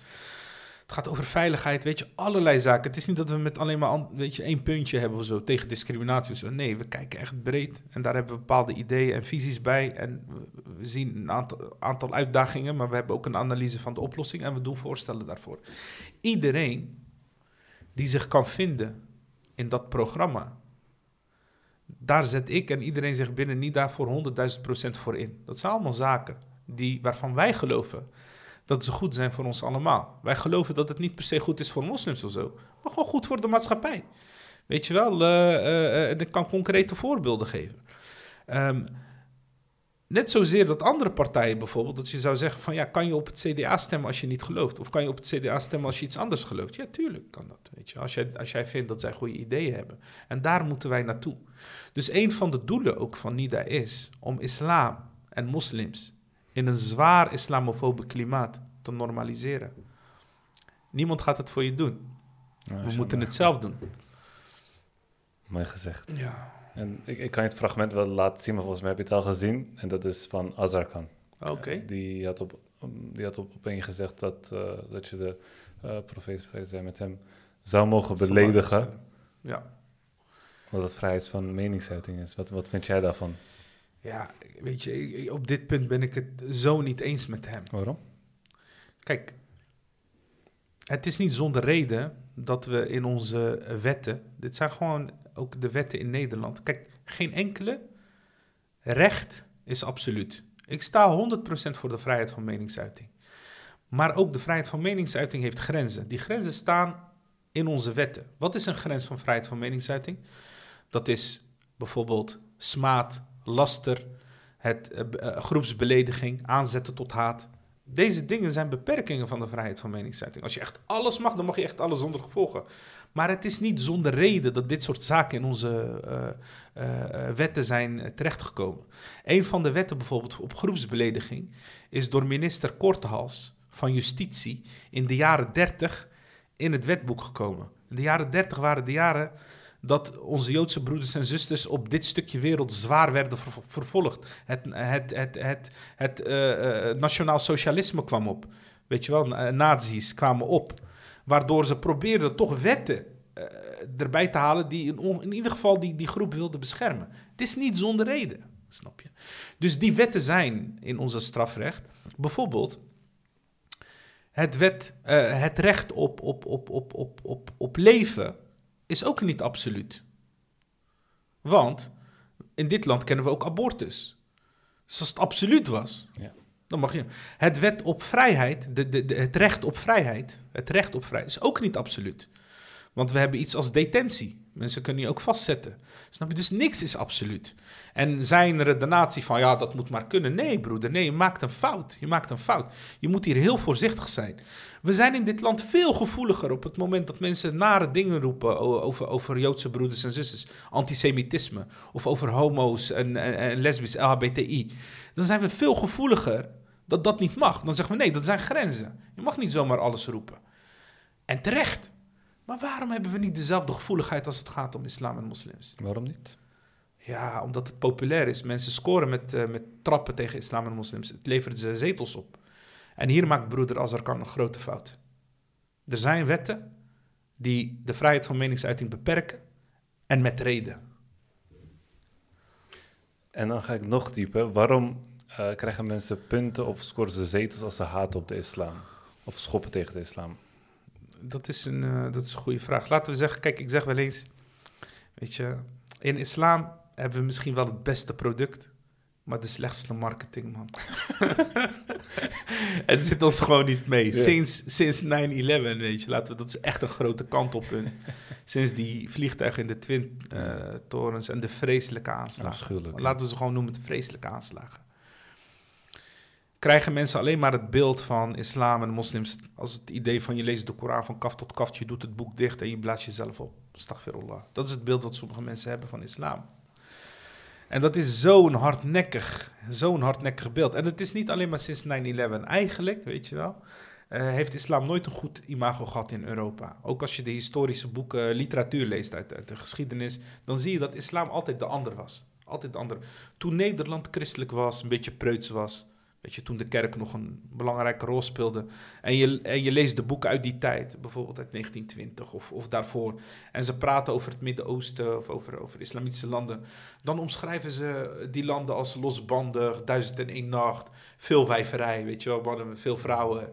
Het gaat over veiligheid, weet je, allerlei zaken. Het is niet dat we met alleen maar weet je, één puntje hebben of zo tegen discriminatie. Nee, we kijken echt breed en daar hebben we bepaalde ideeën en visies bij. En we zien een aantal, aantal uitdagingen, maar we hebben ook een analyse van de oplossing en we doen voorstellen daarvoor. Iedereen die zich kan vinden in dat programma, daar zet ik en iedereen zich binnen niet daarvoor 100.000 procent voor in. Dat zijn allemaal zaken die, waarvan wij geloven dat ze goed zijn voor ons allemaal. Wij geloven dat het niet per se goed is voor moslims of zo, maar gewoon goed voor de maatschappij. Weet je wel, uh, ik kan concrete voorbeelden geven. Um, net zozeer dat andere partijen bijvoorbeeld, dat je zou zeggen van ja, kan je op het CDA stemmen als je niet gelooft? Of kan je op het CDA stemmen als je iets anders gelooft? Ja, tuurlijk kan dat. Weet je, als, jij, als jij vindt dat zij goede ideeën hebben. En daar moeten wij naartoe. Dus een van de doelen ook van NIDA is om islam en moslims in een zwaar islamofobe klimaat te normaliseren. Niemand gaat het voor je doen. We moeten het zelf doen. Mooi gezegd. Ja. En ik, ik kan je het fragment wel laten zien, maar volgens mij heb je het al gezien. En dat is van Azarkan. Oké. die had op, die had op opeen gezegd dat, uh, dat je de uh, profeet zijn met hem zou mogen beledigen. Ja. Wat het vrijheid van meningsuiting is. Wat, wat vind jij daarvan? Ja, weet je, op dit punt ben ik het zo niet eens met hem. Waarom? Kijk, het is niet zonder reden dat we in onze wetten, dit zijn gewoon ook de wetten in Nederland. Kijk, geen enkele recht is absoluut. Ik sta 100% voor de vrijheid van meningsuiting. Maar ook de vrijheid van meningsuiting heeft grenzen. Die grenzen staan in onze wetten. Wat is een grens van vrijheid van meningsuiting? Dat is bijvoorbeeld smaad, laster, het, uh, groepsbelediging, aanzetten tot haat. Deze dingen zijn beperkingen van de vrijheid van meningsuiting. Als je echt alles mag, dan mag je echt alles zonder gevolgen. Maar het is niet zonder reden dat dit soort zaken in onze uh, uh, wetten zijn terechtgekomen. Een van de wetten bijvoorbeeld op groepsbelediging is door minister Kortehals van Justitie in de jaren 30 in het wetboek gekomen. In de jaren 30 waren de jaren dat onze Joodse broeders en zusters op dit stukje wereld zwaar werden vervolgd. Het, het, het, het, het nationaal socialisme kwam op. Weet je wel, nazi's kwamen op. Waardoor ze probeerden toch wetten uh, erbij te halen die in, in, ieder geval die, die groep wilden beschermen. Het is niet zonder reden, snap je? Dus die wetten zijn in onze strafrecht. Bijvoorbeeld het, wet, uh, het recht op, op, op, op, op, op, op leven is ook niet absoluut. Want in dit land kennen we ook abortus. Dus als het absoluut was, ja. Dan mag je. Het wet op vrijheid, de, de, de, het recht op vrijheid, het recht op vrijheid is ook niet absoluut. Want we hebben iets als detentie. Mensen kunnen je ook vastzetten. Snap je? Dus niks is absoluut. En zijn redenatie van ja, dat moet maar kunnen. Nee, broeder, nee, je maakt een fout. Je maakt een fout. Je moet hier heel voorzichtig zijn. We zijn in dit land veel gevoeliger op het moment dat mensen nare dingen roepen over, over Joodse broeders en zusters. Antisemitisme of over homo's en, en, en lesbisch, LHBTI. Dan zijn we veel gevoeliger dat dat niet mag. Dan zeggen we nee, dat zijn grenzen. Je mag niet zomaar alles roepen. En terecht. Maar waarom hebben we niet dezelfde gevoeligheid als het gaat om islam en moslims? Waarom niet? Ja, omdat het populair is. Mensen scoren met, uh, met trappen tegen islam en moslims. Het levert ze zetels op. En hier maakt broeder Azarkan een grote fout. Er zijn wetten die de vrijheid van meningsuiting beperken en met reden. En dan ga ik nog dieper. Waarom eh, krijgen mensen punten of scoren ze zetels als ze haten op de islam? Of schoppen tegen de islam? Dat is een, eh, dat is een goede vraag. Laten we zeggen, kijk, ik zeg wel eens, weet je, in islam hebben we misschien wel het beste product, maar de slechtste marketing, man. het zit ons gewoon niet mee. Sinds, sinds 9-11, weet je, laten we, dat is echt een grote kantelpunt. Sinds die vliegtuigen in de Twin eh, torens en de vreselijke aanslagen. Laten we ze gewoon noemen de vreselijke aanslagen. Krijgen mensen alleen maar het beeld van islam en moslims als het idee van je leest de Koran van kaf tot kaf, je doet het boek dicht en je blaast jezelf op. Astaghfirullah. Dat is het beeld wat sommige mensen hebben van islam. En dat is zo'n hardnekkig, zo'n hardnekkig beeld. En het is niet alleen maar sinds 9-11. Eigenlijk, weet je wel, eh, heeft islam nooit een goed imago gehad in Europa. Ook als je de historische boeken, literatuur leest uit, uit de geschiedenis, dan zie je dat islam altijd de ander was. Altijd de ander. Toen Nederland christelijk was, een beetje preuts was, weet je, toen de kerk nog een belangrijke rol speelde. En je, en je leest de boeken uit die tijd, bijvoorbeeld uit 1920 of, of daarvoor. En ze praten over het Midden-Oosten of over, over islamitische landen. Dan omschrijven ze die landen als losbandig, duizend en één nacht, veel wijverij, weet je wel, mannen veel vrouwen.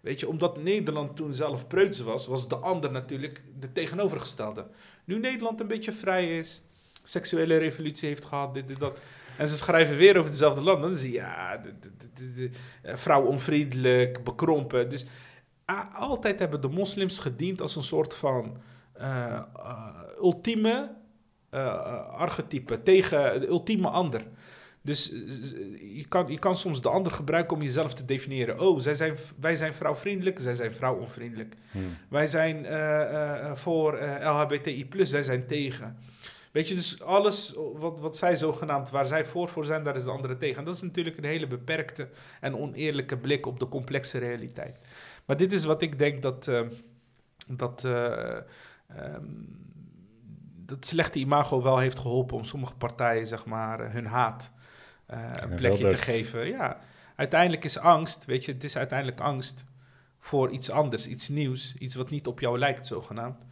Weet je, omdat Nederland toen zelf preuts was, was de ander natuurlijk de tegenovergestelde. Nu Nederland een beetje vrij is, seksuele revolutie heeft gehad, dit, dit, dat. En ze schrijven weer over hetzelfde land. Dan zie je, ja, eh, vrouw onvriendelijk, bekrompen. Dus altijd hebben de moslims gediend als een soort van eh, eh, ultieme eh, archetype tegen de ultieme ander. Dus je kan, je kan soms de ander gebruiken om jezelf te definiëren. Oh, zij zijn, wij zijn vrouwvriendelijk, zij zijn vrouwonvriendelijk. Hmm. Wij zijn voor LHBTI+, zij zijn tegen. Weet je, dus alles wat, wat zij zogenaamd, waar zij voor voor zijn, daar is de andere tegen. En dat is natuurlijk een hele beperkte en oneerlijke blik op de complexe realiteit. Maar dit is wat ik denk dat, eh, dat, eh, ehm, dat slechte imago wel heeft geholpen om sommige partijen, zeg maar, hun haat eh, een plekje te geven. Ja, uiteindelijk is angst, weet je, het is uiteindelijk angst voor iets anders, iets nieuws, iets wat niet op jou lijkt, zogenaamd.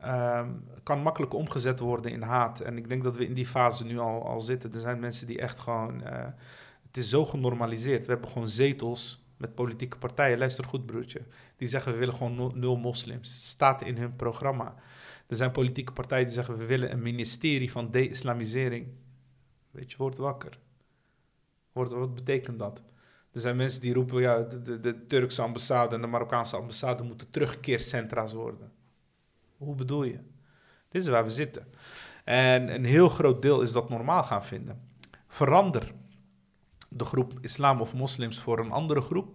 Ehm, kan makkelijk omgezet worden in haat. En ik denk dat we in die fase nu al, al zitten. Er zijn mensen die echt gewoon. eh, het is zo genormaliseerd. We hebben gewoon zetels met politieke partijen. Luister goed, broertje. Die zeggen we willen gewoon nul, moslims. Het staat in hun programma. Er zijn politieke partijen die zeggen we willen een ministerie van de-islamisering. Weet je, word wakker. Word, wat betekent dat? Er zijn mensen die roepen, ja, de, de, de Turkse ambassade en de Marokkaanse ambassade moeten terugkeercentra's worden. Hoe bedoel je? Dit is waar we zitten. En een heel groot deel is dat normaal gaan vinden. Verander de groep islam of moslims voor een andere groep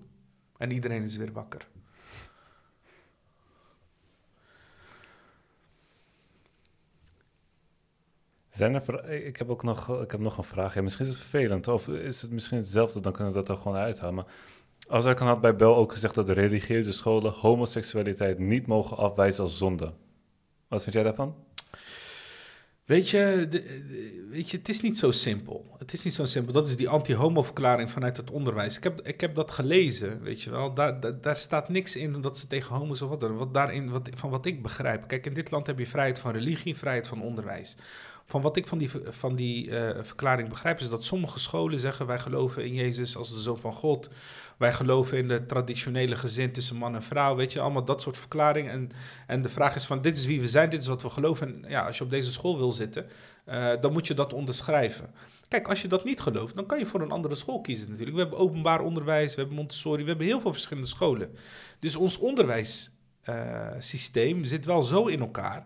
en iedereen is weer wakker. Zijn er ik heb ook nog, ik heb nog een vraag. Misschien is het vervelend, of is het misschien hetzelfde, dan kunnen we dat er gewoon uithalen. Maar als kan had bij Bel ook gezegd dat de religieuze scholen homoseksualiteit niet mogen afwijzen als zonde. Wat vind jij daarvan? Weet je, weet je, het is niet zo simpel. Het is niet zo simpel. Dat is die anti-homo-verklaring vanuit het onderwijs. Ik heb, ik heb dat gelezen, weet je wel. Daar, daar, staat niks in dat ze tegen homo's of wat dan. Wat daarin, wat, van wat ik begrijp. Kijk, in dit land heb je vrijheid van religie, vrijheid van onderwijs. Van wat ik van die, van die eh, verklaring begrijp, is dat sommige scholen zeggen: wij geloven in Jezus als de zoon van God. Wij geloven in de traditionele gezin tussen man en vrouw. Weet je, allemaal dat soort verklaringen. En, en de vraag is: van dit is wie we zijn, dit is wat we geloven. En ja, als je op deze school wil zitten, eh, dan moet je dat onderschrijven. Kijk, als je dat niet gelooft, dan kan je voor een andere school kiezen natuurlijk. We hebben openbaar onderwijs, we hebben Montessori, we hebben heel veel verschillende scholen. Dus ons onderwijssysteem zit wel zo in elkaar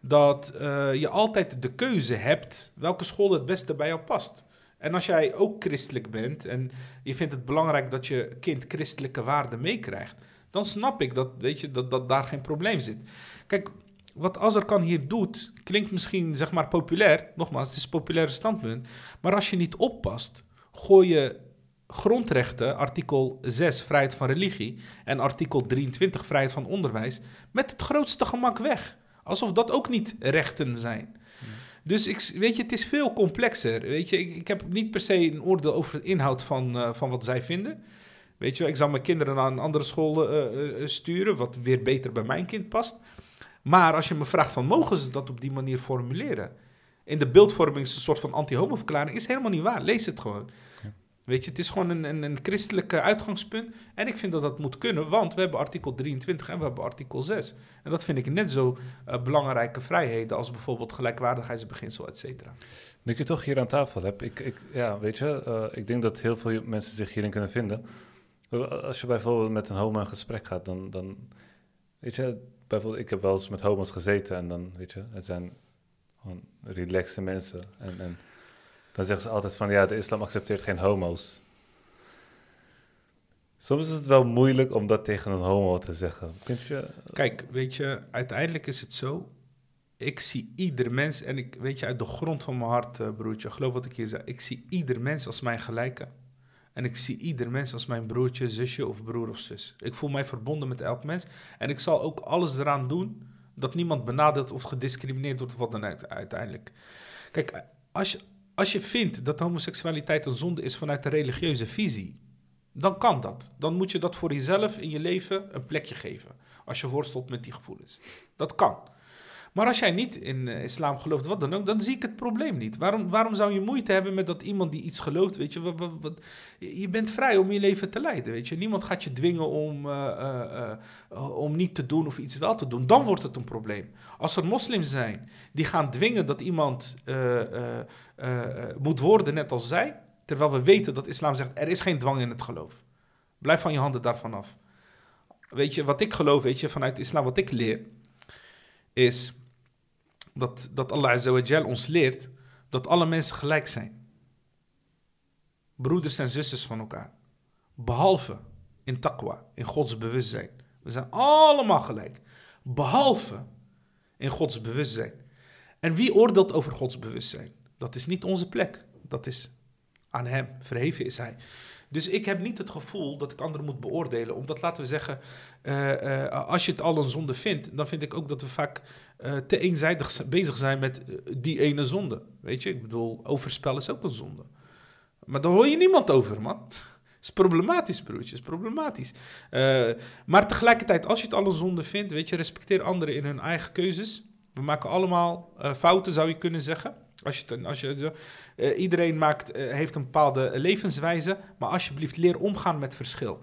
dat eh, je altijd de keuze hebt welke school het beste bij jou past. En als jij ook christelijk bent en je vindt het belangrijk dat je kind christelijke waarden meekrijgt, dan snap ik dat, weet je, dat, dat daar geen probleem zit. Kijk, wat Azarkan hier doet, klinkt misschien zeg maar populair. Nogmaals, het is een populair standpunt. Maar als je niet oppast, gooi je grondrechten, artikel 6, vrijheid van religie, en artikel 23, vrijheid van onderwijs, met het grootste gemak weg. Alsof dat ook niet rechten zijn. Dus ik, weet je, het is veel complexer. Weet je, ik, ik heb niet per se een oordeel over de inhoud van, eh, van wat zij vinden. Weet je, wel, ik zou mijn kinderen naar een andere school eh, eh, sturen, wat weer beter bij mijn kind past. Maar als je me vraagt van, mogen ze dat op die manier formuleren? In de beeldvorming is een soort van anti-homo-verklaring. Is helemaal niet waar. Lees het gewoon. Ja. Weet je, het is gewoon een, een, een christelijk uitgangspunt. En ik vind dat dat moet kunnen, want we hebben artikel 23 en we hebben artikel 6. En dat vind ik net zo eh, belangrijke vrijheden als bijvoorbeeld gelijkwaardigheidsbeginsel, et cetera. Nu ik je toch hier aan tafel heb, ik, ik, ja, weet je, eh, ik denk dat heel veel mensen zich hierin kunnen vinden. Als je bijvoorbeeld met een homo in gesprek gaat, dan, dan weet je, bijvoorbeeld, ik heb wel eens met homo's gezeten en dan, weet je, het zijn gewoon relaxte mensen. En, en dan zeggen ze altijd van, ja, de islam accepteert geen homo's. Soms is het wel moeilijk om dat tegen een homo te zeggen. Je? Kijk, weet je, uiteindelijk is het zo. Ik zie ieder mens, en ik weet je, uit de grond van mijn hart, eh, broertje, geloof wat ik hier zeg. Ik zie ieder mens als mijn gelijke. En ik zie ieder mens als mijn broertje, zusje of broer of zus. Ik voel mij verbonden met elk mens. En ik zal ook alles eraan doen dat niemand benadeeld of gediscrimineerd wordt, wat dan uiteindelijk. Kijk, als je, als je vindt dat homoseksualiteit een zonde is vanuit de religieuze visie, dan kan dat. Dan moet je dat voor jezelf in je leven een plekje geven. Als je worstelt met die gevoelens. Dat kan. Maar als jij niet in eh, islam gelooft, wat dan ook, dan zie ik het probleem niet. Waarom, waarom zou je moeite hebben met dat iemand die iets gelooft, weet je, wat, wat, wat- je bent vrij om je leven te leiden, weet je. Niemand gaat je dwingen om, eh, eh, om niet te doen of iets wel te doen. Dan wordt het een probleem. Als er moslims zijn die gaan dwingen dat iemand moet worden net als zij, terwijl we weten dat islam zegt, er is geen dwang in het geloof. Blijf van je handen daarvan af. Weet je, wat ik geloof, weet je, vanuit islam, wat ik leer, is dat, dat Allah Azawajal ons leert dat alle mensen gelijk zijn. Broeders en zusters van elkaar. Behalve in taqwa, in Gods bewustzijn. We zijn allemaal gelijk. Behalve in Gods bewustzijn. En wie oordeelt over Gods bewustzijn? Dat is niet onze plek. Dat is aan Hem. Verheven is Hij. Dus ik heb niet het gevoel dat ik anderen moet beoordelen. Omdat, laten we zeggen, eh, eh, als je het al een zonde vindt, dan vind ik ook dat we vaak eh, te eenzijdig bezig zijn met die ene zonde. Weet je, ik bedoel, overspel is ook een zonde. Maar daar hoor je niemand over, man. is problematisch, broertje, is problematisch. Maar tegelijkertijd, als je het al een zonde vindt, weet je, respecteer anderen in hun eigen keuzes. We maken allemaal fouten, zou je kunnen zeggen. Als je, als je, eh, iedereen maakt, eh, heeft een bepaalde levenswijze, maar alsjeblieft leer omgaan met verschil.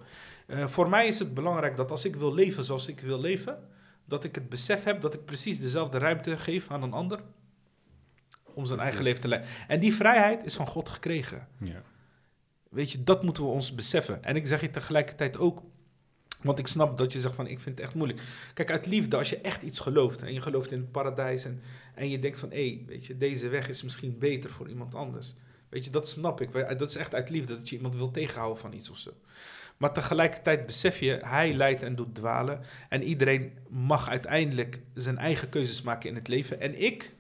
Eh, voor mij is het belangrijk dat als ik wil leven zoals ik wil leven, dat ik het besef heb dat ik precies dezelfde ruimte geef aan een ander om zijn eigen leven te leiden. En die vrijheid is van God gekregen. Ja. Weet je, dat moeten we ons beseffen. En ik zeg je tegelijkertijd ook, want ik snap dat je zegt van, ik vind het echt moeilijk. Kijk, uit liefde, als je echt iets gelooft en je gelooft in het paradijs en, en je denkt van, hé, hey, weet je, deze weg is misschien beter voor iemand anders. Weet je, dat snap ik. Dat is echt uit liefde, dat je iemand wil tegenhouden van iets of zo. Maar tegelijkertijd besef je, hij leidt en doet dwalen. En iedereen mag uiteindelijk zijn eigen keuzes maken in het leven. En ik,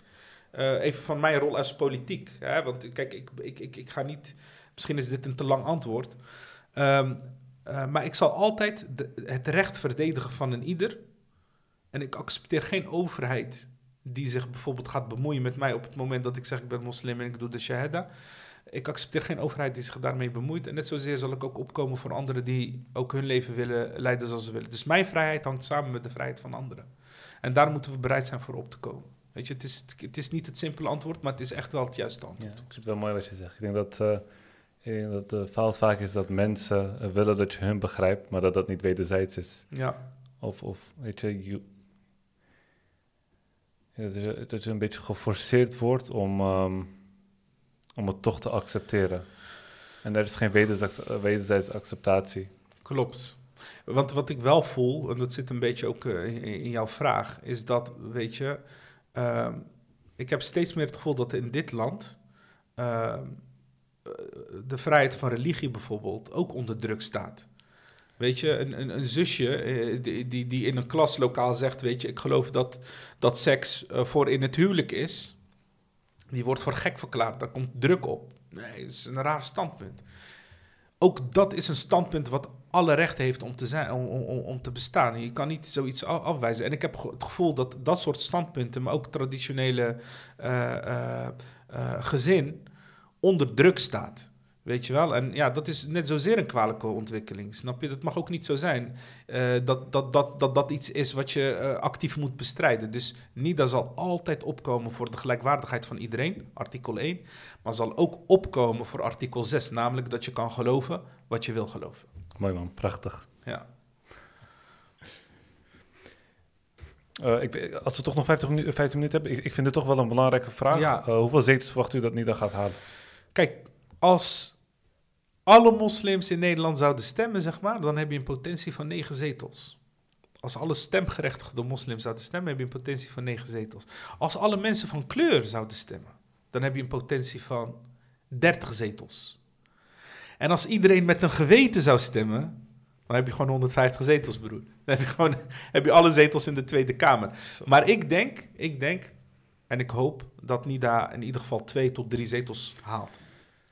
eh, even van mijn rol als politiek. Hè, want kijk, ik, ik, ik, ik ga niet... Misschien is dit een te lang antwoord. Ehm, eh, maar ik zal altijd het recht verdedigen van een ieder. En ik accepteer geen overheid die zich bijvoorbeeld gaat bemoeien met mij op het moment dat ik zeg ik ben moslim en ik doe de shahada. Ik accepteer geen overheid die zich daarmee bemoeit. En net zozeer zal ik ook opkomen voor anderen die ook hun leven willen leiden zoals ze willen. Dus mijn vrijheid hangt samen met de vrijheid van anderen. En daar moeten we bereid zijn voor op te komen. Weet je, het is, het is niet het simpele antwoord, maar het is echt wel het juiste Ja, antwoord. ik vind het wel mooi wat je zegt. Ik denk dat, eh, dat de fout vaak is dat mensen eh, willen dat je hun begrijpt, maar dat dat niet wederzijds is. Ja, Of, of weet je, dat, je dat je een beetje geforceerd wordt om, ehm, om het toch te accepteren. En er is geen wederzijds, eh, wederzijds acceptatie. klopt. Want wat ik wel voel, en dat zit een beetje ook eh, in, jouw vraag, is dat, weet je, ehm, ik heb steeds meer het gevoel dat in dit land ehm, eh, de vrijheid van religie bijvoorbeeld ook onder druk staat. Weet je, een, een, een zusje eh, die, die, die in een klaslokaal zegt, weet je, ik geloof dat, dat seks eh, voor in het huwelijk is, die wordt voor gek verklaard. Daar komt druk op. Nee, dat is een raar standpunt. Ook dat is een standpunt wat alle rechten heeft om te, zijn, om, om, te bestaan. Je kan niet zoiets afwijzen. En ik heb het gevoel dat dat soort standpunten, maar ook traditionele eh, eh, eh, gezin, onder druk staat. Weet je wel? En ja, dat is net zozeer een kwalijke ontwikkeling. Snap je? Dat mag ook niet zo zijn. eh, dat, dat, dat, dat dat iets is wat je eh, actief moet bestrijden. Dus NIDA zal altijd opkomen voor de gelijkwaardigheid van iedereen, artikel 1. Maar zal ook opkomen voor artikel 6, namelijk dat je kan geloven wat je wil geloven. Mooi man, prachtig. Ja. Eh, ik, weet- als we toch nog 50 minuten, 15 minuten hebben, ik, ik vind het toch wel een belangrijke vraag. Ja. Hoeveel zetels verwacht u dat NIDA gaat halen? Kijk, als alle moslims in Nederland zouden stemmen, zeg maar, dan heb je een potentie van negen zetels. Als alle stemgerechtigde moslims zouden stemmen, heb je een potentie van negen zetels. Als alle mensen van kleur zouden stemmen, dan heb je een potentie van 30 zetels. En als iedereen met een geweten zou stemmen, dan heb je gewoon 150 zetels, broer. Dan heb je gewoon heb je alle zetels in de Tweede Kamer. Maar ik denk, ik denk en ik hoop dat NIDA in ieder geval twee tot drie zetels haalt.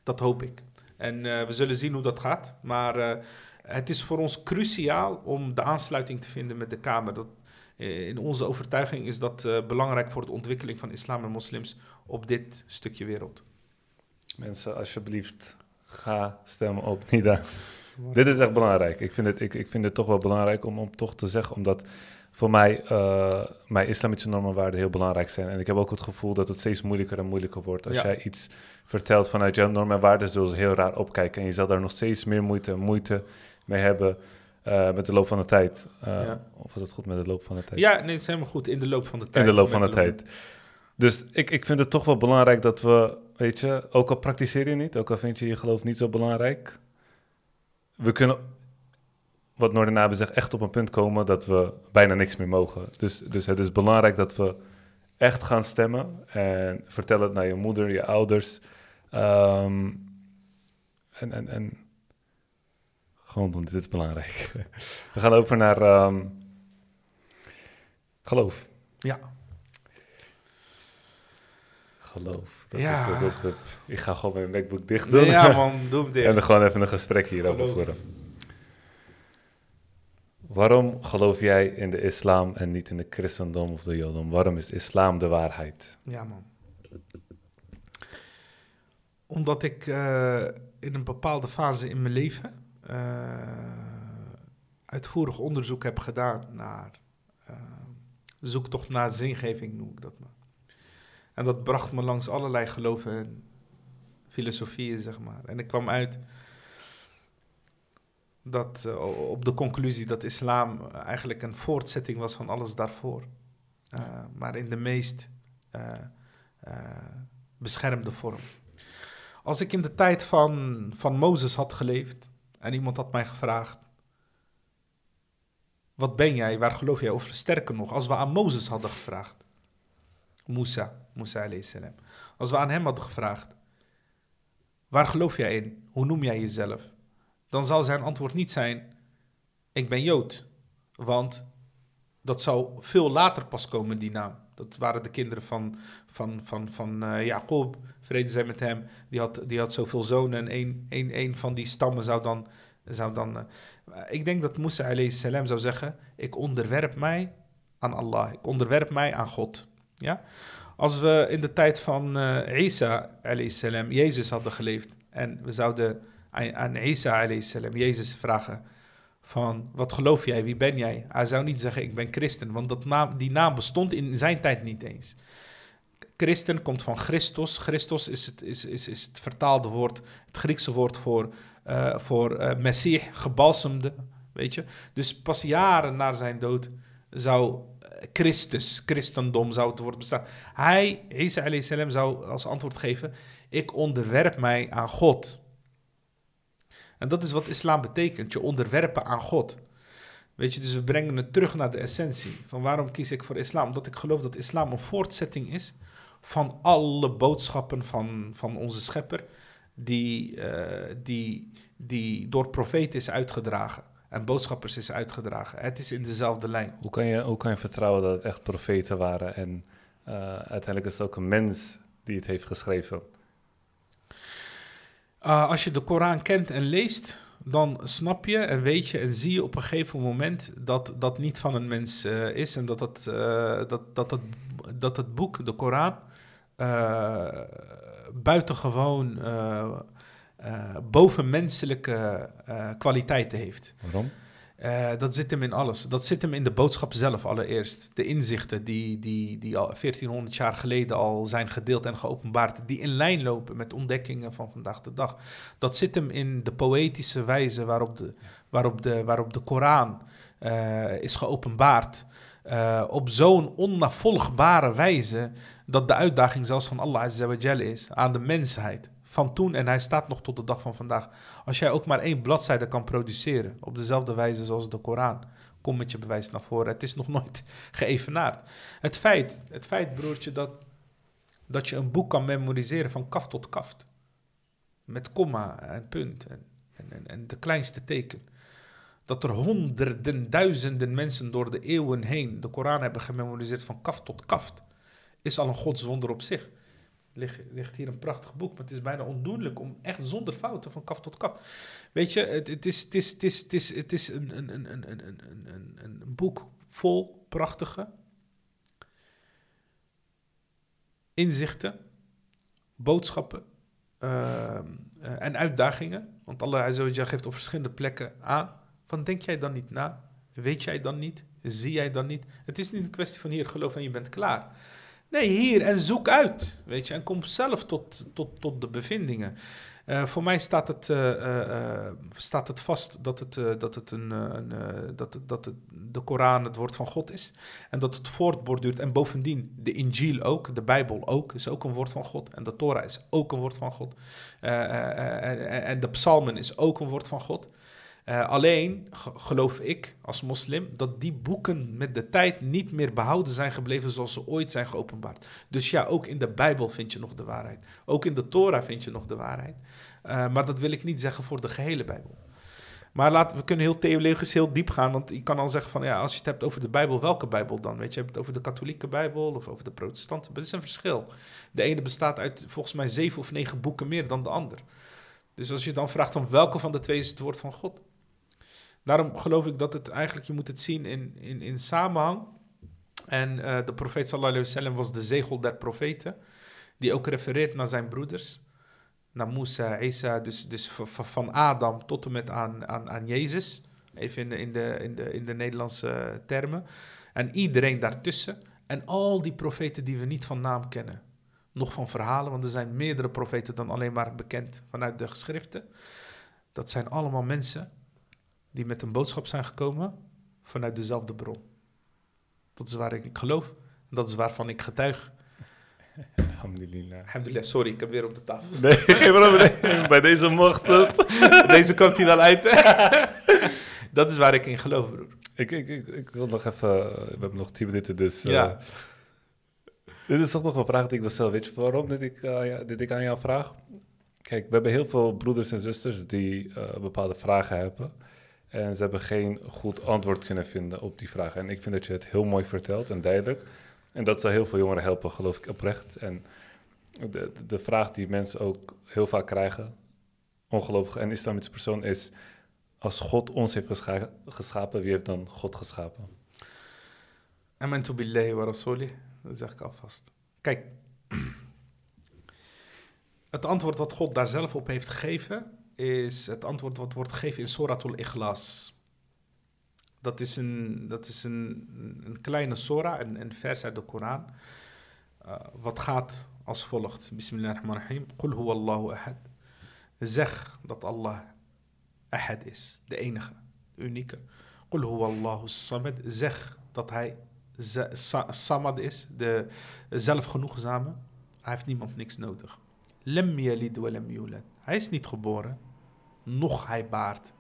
Dat hoop ik. En eh, we zullen zien hoe dat gaat. Maar eh, het is voor ons cruciaal om de aansluiting te vinden met de Kamer. Dat, eh, in onze overtuiging is dat belangrijk voor de ontwikkeling van islam en moslims op dit stukje wereld. Mensen, alsjeblieft, ga stemmen op NIDA. Dit is echt belangrijk. Ik vind het, ik, ik vind het toch wel belangrijk om, om toch te zeggen, omdat voor mij eh, mijn islamitische normen en waarden heel belangrijk zijn. En ik heb ook het gevoel dat het steeds moeilijker en moeilijker wordt. Als Ja. jij iets vertelt vanuit jouw normen en waarden, zullen ze heel raar opkijken. En je zal daar nog steeds meer moeite en moeite mee hebben eh, met de loop van de tijd. Eh, Ja. Of was het goed met de loop van de tijd? Ja, nee, het is helemaal goed. In de loop van de In tijd. de loop van de tijd. Dus ik, ik vind het toch wel belangrijk dat we, weet je, ook al praktiseer je niet, ook al vind je je geloof niet zo belangrijk, we kunnen, wat Noordenabe zegt, echt op een punt komen dat we bijna niks meer mogen. Dus, dus het is belangrijk dat we echt gaan stemmen en vertel het naar je moeder, je ouders. Ehm, en, en, en gewoon doen, dit is belangrijk. we gaan over naar ehm, geloof. Ja. Geloof. Dat, Ja. dat- dat- ik ga gewoon mijn MacBook dicht doen. Nee, ja, man, doe hem en dicht. dan gewoon even een gesprek hierover voeren. Waarom geloof jij in de islam en niet in de christendom of de jodendom? Waarom is islam de waarheid? Ja, man. Omdat ik eh, in een bepaalde fase in mijn leven eh, uitvoerig onderzoek heb gedaan naar eh, zoektocht naar zingeving, noem ik dat maar. En dat bracht me langs allerlei geloven en filosofieën, zeg maar. En ik kwam uit dat, eh, op de conclusie dat islam eigenlijk een voortzetting was van alles daarvoor. Eh, maar in de meest eh, beschermde vorm. Als ik in de tijd van, van Mozes had geleefd en iemand had mij gevraagd: Wat ben jij, waar geloof jij? Of sterker nog, als we aan Mozes hadden gevraagd, Musa, Musa alayhi. Als we aan hem hadden gevraagd: Waar geloof jij in? Hoe noem jij jezelf? Dan zou zijn antwoord niet zijn: Ik ben Jood. Want dat zou veel later pas komen, die naam. Dat waren de kinderen van, van, van, van eh, Jacob, vrede zij met hem. Die had, die had zoveel zonen en één, één, één van die stammen zou dan... Zou dan eh, ik denk dat Musa alayhi salam zou zeggen... Ik onderwerp mij aan Allah. Ik onderwerp mij aan God. Ja? Als we in de tijd van eh Isa alayhi salam, Jezus hadden geleefd... en we zouden aan, Isa salam, Jezus vragen van wat geloof jij, wie ben jij? Hij zou niet zeggen ik ben christen, want dat naam, die naam bestond in zijn tijd niet eens. Christen komt van Christus. Christus is het, is, is, is het vertaalde woord, het Griekse woord voor, eh voor Messiah, gebalsemde, weet je. Dus pas jaren na zijn dood zou eh, Christus, christendom zou het woord bestaan. Hij, Isa salam, zou als antwoord geven, ik onderwerp mij aan God. En dat is wat islam betekent, je onderwerpen aan God. Weet je, dus we brengen het terug naar de essentie. Van waarom kies ik voor islam? Omdat ik geloof dat islam een voortzetting is van alle boodschappen van, van onze schepper, die, eh, die, die door profeten is uitgedragen en boodschappers is uitgedragen. Het is in dezelfde lijn. Hoe kan je, hoe kan je vertrouwen dat het echt profeten waren en eh, uiteindelijk is het ook een mens die het heeft geschreven? Uh, als je de Koran kent en leest, dan snap je en weet je en zie je op een gegeven moment dat dat niet van een mens uh, is en dat het, uh, dat, dat, dat het boek, de Koran, buitengewoon eh, bovenmenselijke eh, kwaliteiten heeft. Waarom? Eh, dat zit hem in alles. Dat zit hem in de boodschap zelf allereerst. De inzichten die, die, die al 1400 jaar geleden al zijn gedeeld en geopenbaard, die in lijn lopen met ontdekkingen van vandaag de dag. Dat zit hem in de poëtische wijze waarop de, waarop de, waarop de Koran eh, is geopenbaard. Eh, op zo'n onnavolgbare wijze dat de uitdaging zelfs van Allah is aan de mensheid. Van toen en hij staat nog tot de dag van vandaag. Als jij ook maar één bladzijde kan produceren op dezelfde wijze zoals de Koran, kom met je bewijs naar voren. Het is nog nooit geëvenaard. Het feit, het feit broertje, dat, dat je een boek kan memoriseren van kaf tot kaft. Met komma en punt en, en, en, en de kleinste teken. Dat er honderden, duizenden mensen door de eeuwen heen de Koran hebben gememoriseerd van kaft tot kaft. Is al een godswonder op zich. Ligt, ligt hier een prachtig boek, maar het is bijna ondoenlijk om echt zonder fouten van kaf tot kaf. Weet je, het, is, een, boek vol prachtige inzichten, boodschappen ehm, eh, en uitdagingen. Want Allah Azza wa Jalla geeft op verschillende plekken aan. Van denk jij dan niet na? Weet jij dan niet? Zie jij dan niet? Het is niet een kwestie van hier geloof en je bent klaar. Nee, hier en zoek uit, weet je, en kom zelf tot, tot, tot de bevindingen. Eh, voor mij staat het, eh, eh, staat het vast dat, het, dat, het een, een, dat, dat het, de Koran het woord van God is. En dat het voortborduurt. En bovendien, de Injil ook, de Bijbel ook, is ook een woord van God. En de Torah is ook een woord van God. En de Psalmen is ook een woord van God. Eh, alleen ge- geloof ik als moslim dat die boeken met de tijd niet meer behouden zijn gebleven zoals ze ooit zijn geopenbaard. Dus ja, ook in de Bijbel vind je nog de waarheid. Ook in de Torah vind je nog de waarheid. Eh, maar dat wil ik niet zeggen voor de gehele Bijbel. Maar laat, we kunnen heel theologisch heel diep gaan, want je kan al zeggen van ja, als je het hebt over de Bijbel, welke Bijbel dan? Weet je, je het over de katholieke Bijbel of over de protestanten? Dat is een verschil. De ene bestaat uit volgens mij zeven of negen boeken meer dan de ander. Dus als je dan vraagt van welke van de twee is het woord van God? Daarom geloof ik dat het eigenlijk, je moet het zien in, in, in samenhang. En eh, de profeet sallallahu alaihi wasallam was de zegel der profeten, die ook refereert naar zijn broeders. Naar Musa, Isa, dus, dus van Adam tot en met aan, aan, aan Jezus. Even in de, in, de, in, de, in de Nederlandse termen. En iedereen daartussen. En al die profeten die we niet van naam kennen. Nog van verhalen, want er zijn meerdere profeten dan alleen maar bekend vanuit de geschriften. Dat zijn allemaal mensen die met een boodschap zijn gekomen vanuit dezelfde bron. Dat is waar ik, geloof. En dat is waarvan ik getuig. Alhamdulillah. Alhamdulillah, sorry, ik heb weer op de tafel. Nee, geen probleem. Bij deze mocht het. Deze komt hij wel uit. dat is waar ik in geloof, broer. Ik, ik, ik, ik wil nog even... We hebben nog tien minuten, dus... eh, Ja. Dit is toch nog een vraag die ik wil stellen. Weet je waarom dit ik, eh, ja, dit ik aan jou vraag? Kijk, we hebben heel veel broeders en zusters die eh, bepaalde vragen hebben. En ze hebben geen goed antwoord kunnen vinden op die vragen. En ik vind dat je het heel mooi vertelt en duidelijk. En dat zal heel veel jongeren helpen, geloof ik oprecht. En de, de- vraag die mensen ook heel vaak krijgen, ongelovige en islamitische persoon, is... Als God ons heeft gescha- geschapen, wie heeft dan God geschapen? Amantu billahi wa rasuli. Dat zeg ik alvast. Kijk. Het antwoord wat God daar zelf op heeft gegeven... is het antwoord wat wordt gegeven in Suratul Ikhlas. Dat is een, dat is een, een kleine surah, een, een vers uit de Koran... eh, wat gaat als volgt. Bismillahirrahmanirrahim. Qul huwa Allahu ahad. Zeg dat Allah ahad is. De enige. De unieke. Qul huwa Allahu samad. Zeg dat hij samad is. De zelfgenoegzame. Hij heeft niemand niks nodig. Yalid yulad. Hij is niet geboren. Noch hij baart.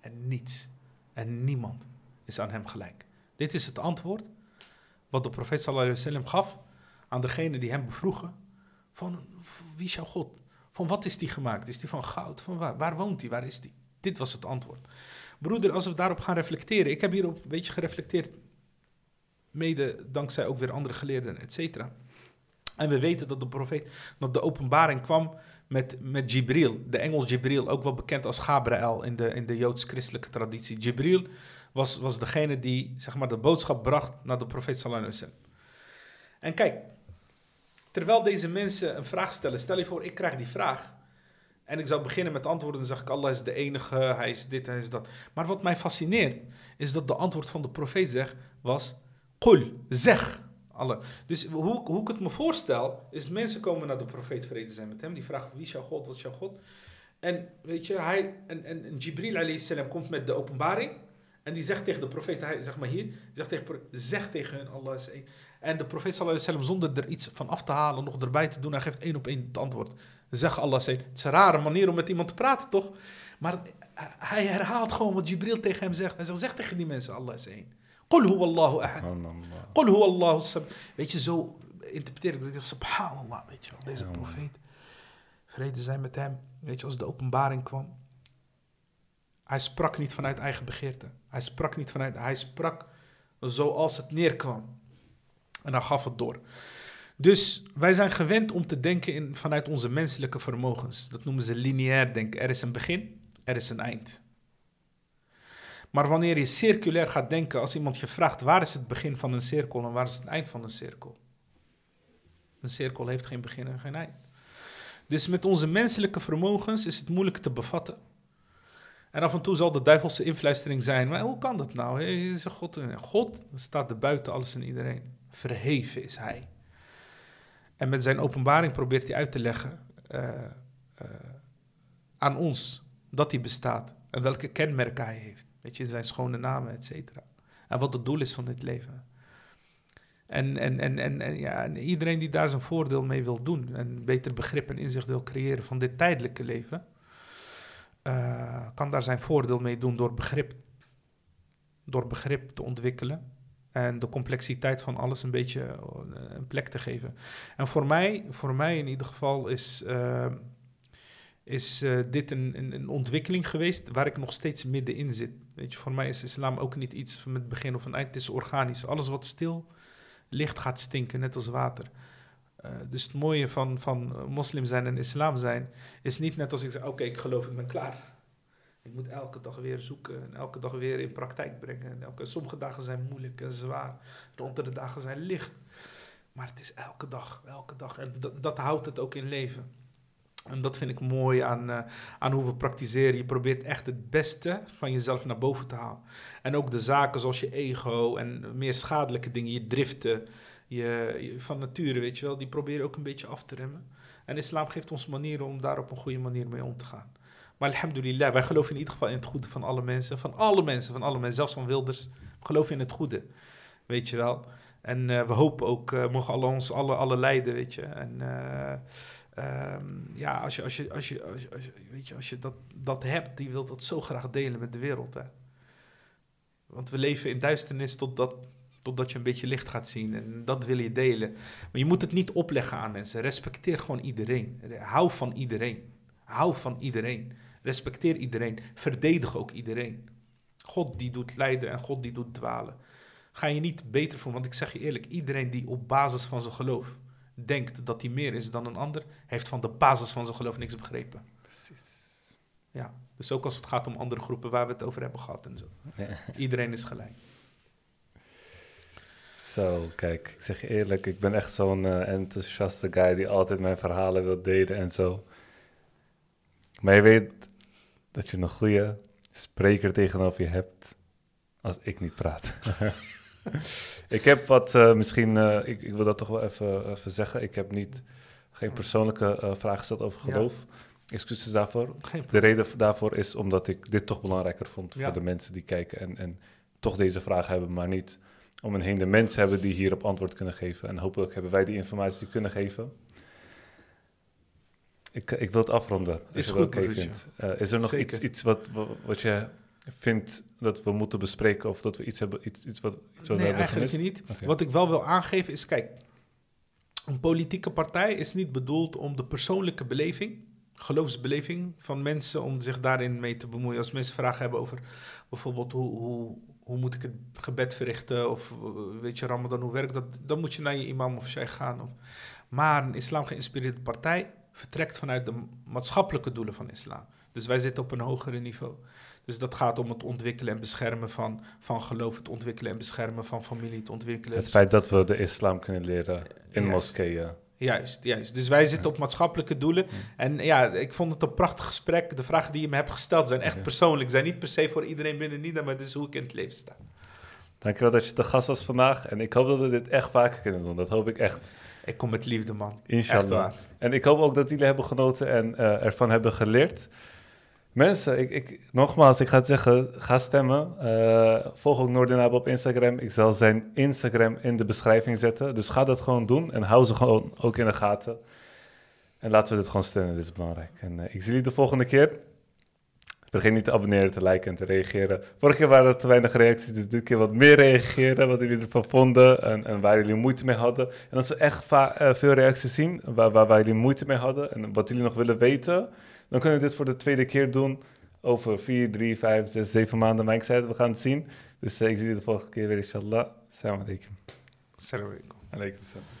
En niets. En niemand is aan hem gelijk. Dit is het antwoord wat de profeet sallallahu gaf aan degene die hem bevroegen van wie is jouw God? Van wat is die gemaakt? Is die van goud? Van waar? Waar woont hij? Waar is die? Dit was het antwoord. Broeder, als we daarop gaan reflecteren, ik heb hierop een beetje gereflecteerd, mede dankzij ook weer andere geleerden, et cetera. En we weten dat de profeet, dat de openbaring kwam met, met Jibril, de engel Jibril, ook wel bekend als Gabriel in de, in de joods-christelijke traditie. Jibril was, was degene die zeg maar, de boodschap bracht naar de profeet sallallahu alaihi. En kijk, terwijl deze mensen een vraag stellen, stel je voor, ik krijg die vraag. En ik zou beginnen met antwoorden, dan zeg ik, Allah is de enige, hij is dit, hij is dat. Maar wat mij fascineert, is dat de antwoord van de profeet zegt, was, Qul, zeg. Dus hoe, hoe ik het me voorstel, is mensen komen naar de profeet vrede zijn met hem, die vragen, wie is jouw God, wat is jouw God? En weet je, hij, en, en, Jibril alayhi komt met de openbaring, en die zegt tegen de profeet, hij, zeg maar hier, zegt tegen, zeg tegen hun, Allah is één. En de profeet sallallahu wasallam, zonder er iets van af te halen, nog erbij te doen, hij geeft één op één het antwoord. Zeg Allah zei, het is een rare manier om met iemand te praten, toch? Maar hij herhaalt gewoon wat Jibril tegen hem zegt. Hij zegt, zeg tegen die mensen, Allah is één. Qul huwa Allahu ahad. Qul huwa Allahu samad. Weet je, zo interpreteer ik dat. Subhanallah, weet je wel. Deze Ja, profeet, vrede zijn met hem. Weet je, als de openbaring kwam. Hij sprak niet vanuit eigen begeerte. Hij sprak niet vanuit... Hij sprak zoals het neerkwam. En hij gaf het door. Dus wij zijn gewend om te denken in, vanuit onze menselijke vermogens. Dat noemen ze lineair denken. Er is een begin, er is een eind. Maar wanneer je circulair gaat denken, als iemand je vraagt waar is het begin van een cirkel en waar is het eind van een cirkel? Een cirkel heeft geen begin en geen eind. Dus met onze menselijke vermogens is het moeilijk te bevatten. En af en toe zal de duivelse influistering zijn, maar hoe kan dat nou? zegt God, God staat er buiten alles en iedereen. Verheven is hij. En met zijn openbaring probeert hij uit te leggen eh, eh, aan ons dat hij bestaat en welke kenmerken hij heeft. Weet je, zijn schone namen, et cetera. En wat het doel is van dit leven. En, en, en, en, en, ja, en iedereen die daar zijn voordeel mee wil doen en beter begrip en inzicht wil creëren van dit tijdelijke leven, eh, kan daar zijn voordeel mee doen door begrip, door begrip te ontwikkelen en de complexiteit van alles een beetje eh, een plek te geven. En voor mij, voor mij in ieder geval is, eh, is dit een, een, een ontwikkeling geweest waar ik nog steeds middenin zit. Weet je, voor mij is islam ook niet iets van het begin of een eind. Het is organisch. Alles wat stil ligt gaat stinken, net als water. Eh, dus het mooie van, van moslim zijn en islam zijn is niet net als ik zeg, oké, ik geloof, ik ben klaar. Ik moet elke dag weer zoeken en elke dag weer in praktijk brengen. En elke, sommige dagen zijn moeilijk en zwaar. De dagen zijn licht. Maar het is elke dag, elke dag. En dat houdt het ook in leven. En dat vind ik mooi aan, eh, aan hoe we praktiseren. Je probeert echt het beste van jezelf naar boven te halen. En ook de zaken zoals je ego en meer schadelijke dingen, je driften, je, van nature, weet je wel, die proberen ook een beetje af te remmen. En islam geeft ons manieren om daar op een goede manier mee om te gaan. Maar alhamdulillah, wij geloven in ieder geval in het goede van alle mensen. Van alle mensen, van alle mensen, zelfs van Wilders. Geloven in het goede, weet je wel. En eh, we hopen ook, eh, mogen ons alle, alle weet je. En eh, ehm, ja, als je, als je, als je, als je, weet je, als je dat, dat hebt, die wil dat zo graag delen met de wereld. Hè. Want we leven in duisternis totdat, totdat je een beetje licht gaat zien. En dat wil je delen. Maar je moet het niet opleggen aan mensen. Respecteer gewoon iedereen. Hou van iedereen. Hou van iedereen. Respecteer iedereen. Verdedig ook iedereen. God die doet lijden en God die doet dwalen. Ga je niet beter voelen. Want ik zeg je eerlijk, iedereen die op basis van zijn geloof denkt dat hij meer is dan een ander, heeft van de basis van zijn geloof niks begrepen. Precies. Ja, dus ook als het gaat om andere groepen waar we het over hebben gehad en zo. Ja. Iedereen is gelijk. Zo, kijk, ik zeg je eerlijk, ik ben echt zo'n eh, enthousiaste guy die altijd mijn verhalen wil delen en zo. Maar je weet dat je een goede spreker tegenover je hebt als ik niet praat. ik heb wat, eh, misschien, eh, ik, ik wil dat toch wel even, even zeggen. Ik heb niet, geen persoonlijke eh vraag gesteld over Ja. geloof. Excuses daarvoor. De reden daarvoor is omdat ik dit toch belangrijker vond Ja. voor de mensen die kijken en, en toch deze vraag hebben, maar niet om een heen de mensen hebben die hierop antwoord kunnen geven. En hopelijk hebben wij die informatie kunnen geven. Ik, ik wil het afronden, Is goed, het oké broertje. vindt. Is er nog Zeker. iets, iets wat, wat, wat je vindt dat we moeten bespreken of dat we iets hebben, iets, iets wat, iets wat we nee, hebben eigenlijk gemist? niet. Wat ik wel wil aangeven is, kijk, een politieke partij is niet bedoeld om de persoonlijke beleving, geloofsbeleving van mensen, om zich daarin mee te bemoeien. Als mensen vragen hebben over bijvoorbeeld hoe, hoe, hoe moet ik het gebed verrichten, of eh, weet je, Ramadan, hoe werkt dat, dan moet je naar je imam of sheikh gaan. Of, maar een islam geïnspireerde partij vertrekt vanuit de maatschappelijke doelen van islam. Dus wij zitten op een hogere niveau. Dus dat gaat om het ontwikkelen en beschermen van, van geloof, het ontwikkelen en beschermen van familie, het ontwikkelen. Het feit dat we de islam kunnen leren in moskeeën, Juist, juist. Dus wij zitten op maatschappelijke doelen. En ja, ik vond het een prachtig gesprek. De vragen die je me hebt gesteld zijn echt persoonlijk. Zijn niet per se voor iedereen binnen NIDA, maar dit is hoe ik in het leven sta. Dankjewel dat je te gast was vandaag. En ik hoop dat we dit echt vaker kunnen doen. Dat hoop ik echt. Ik kom met liefde, man. Echt Inshallah. En ik hoop ook dat jullie hebben genoten en eh, ervan hebben geleerd. Mensen, ik, ik, nogmaals, ik ga het zeggen, ga stemmen. Eh, volg ook Noordinab op Instagram. Ik zal zijn Instagram in de beschrijving zetten. Dus ga dat gewoon doen en hou ze gewoon ook in de gaten. En laten we dit gewoon steunen, dit is belangrijk. En eh, ik zie jullie de volgende keer. Vergeet niet te abonneren, te liken en te reageren. Vorige keer waren er te weinig reacties, dus dit keer wat meer reageren. Wat jullie ervan vonden en, en waar jullie moeite mee hadden. En als we echt eh, veel reacties zien waar, waar jullie moeite mee hadden en wat jullie nog willen weten, dan kunnen we dit voor de tweede keer doen. Over vier, drie, vijf, zes, zeven maanden. Maar ik zei het, we gaan het zien. Dus eh, ik zie jullie de volgende keer weer, inshallah. Assalamu alaikum. Assalamu alaikum. Alaikum salam.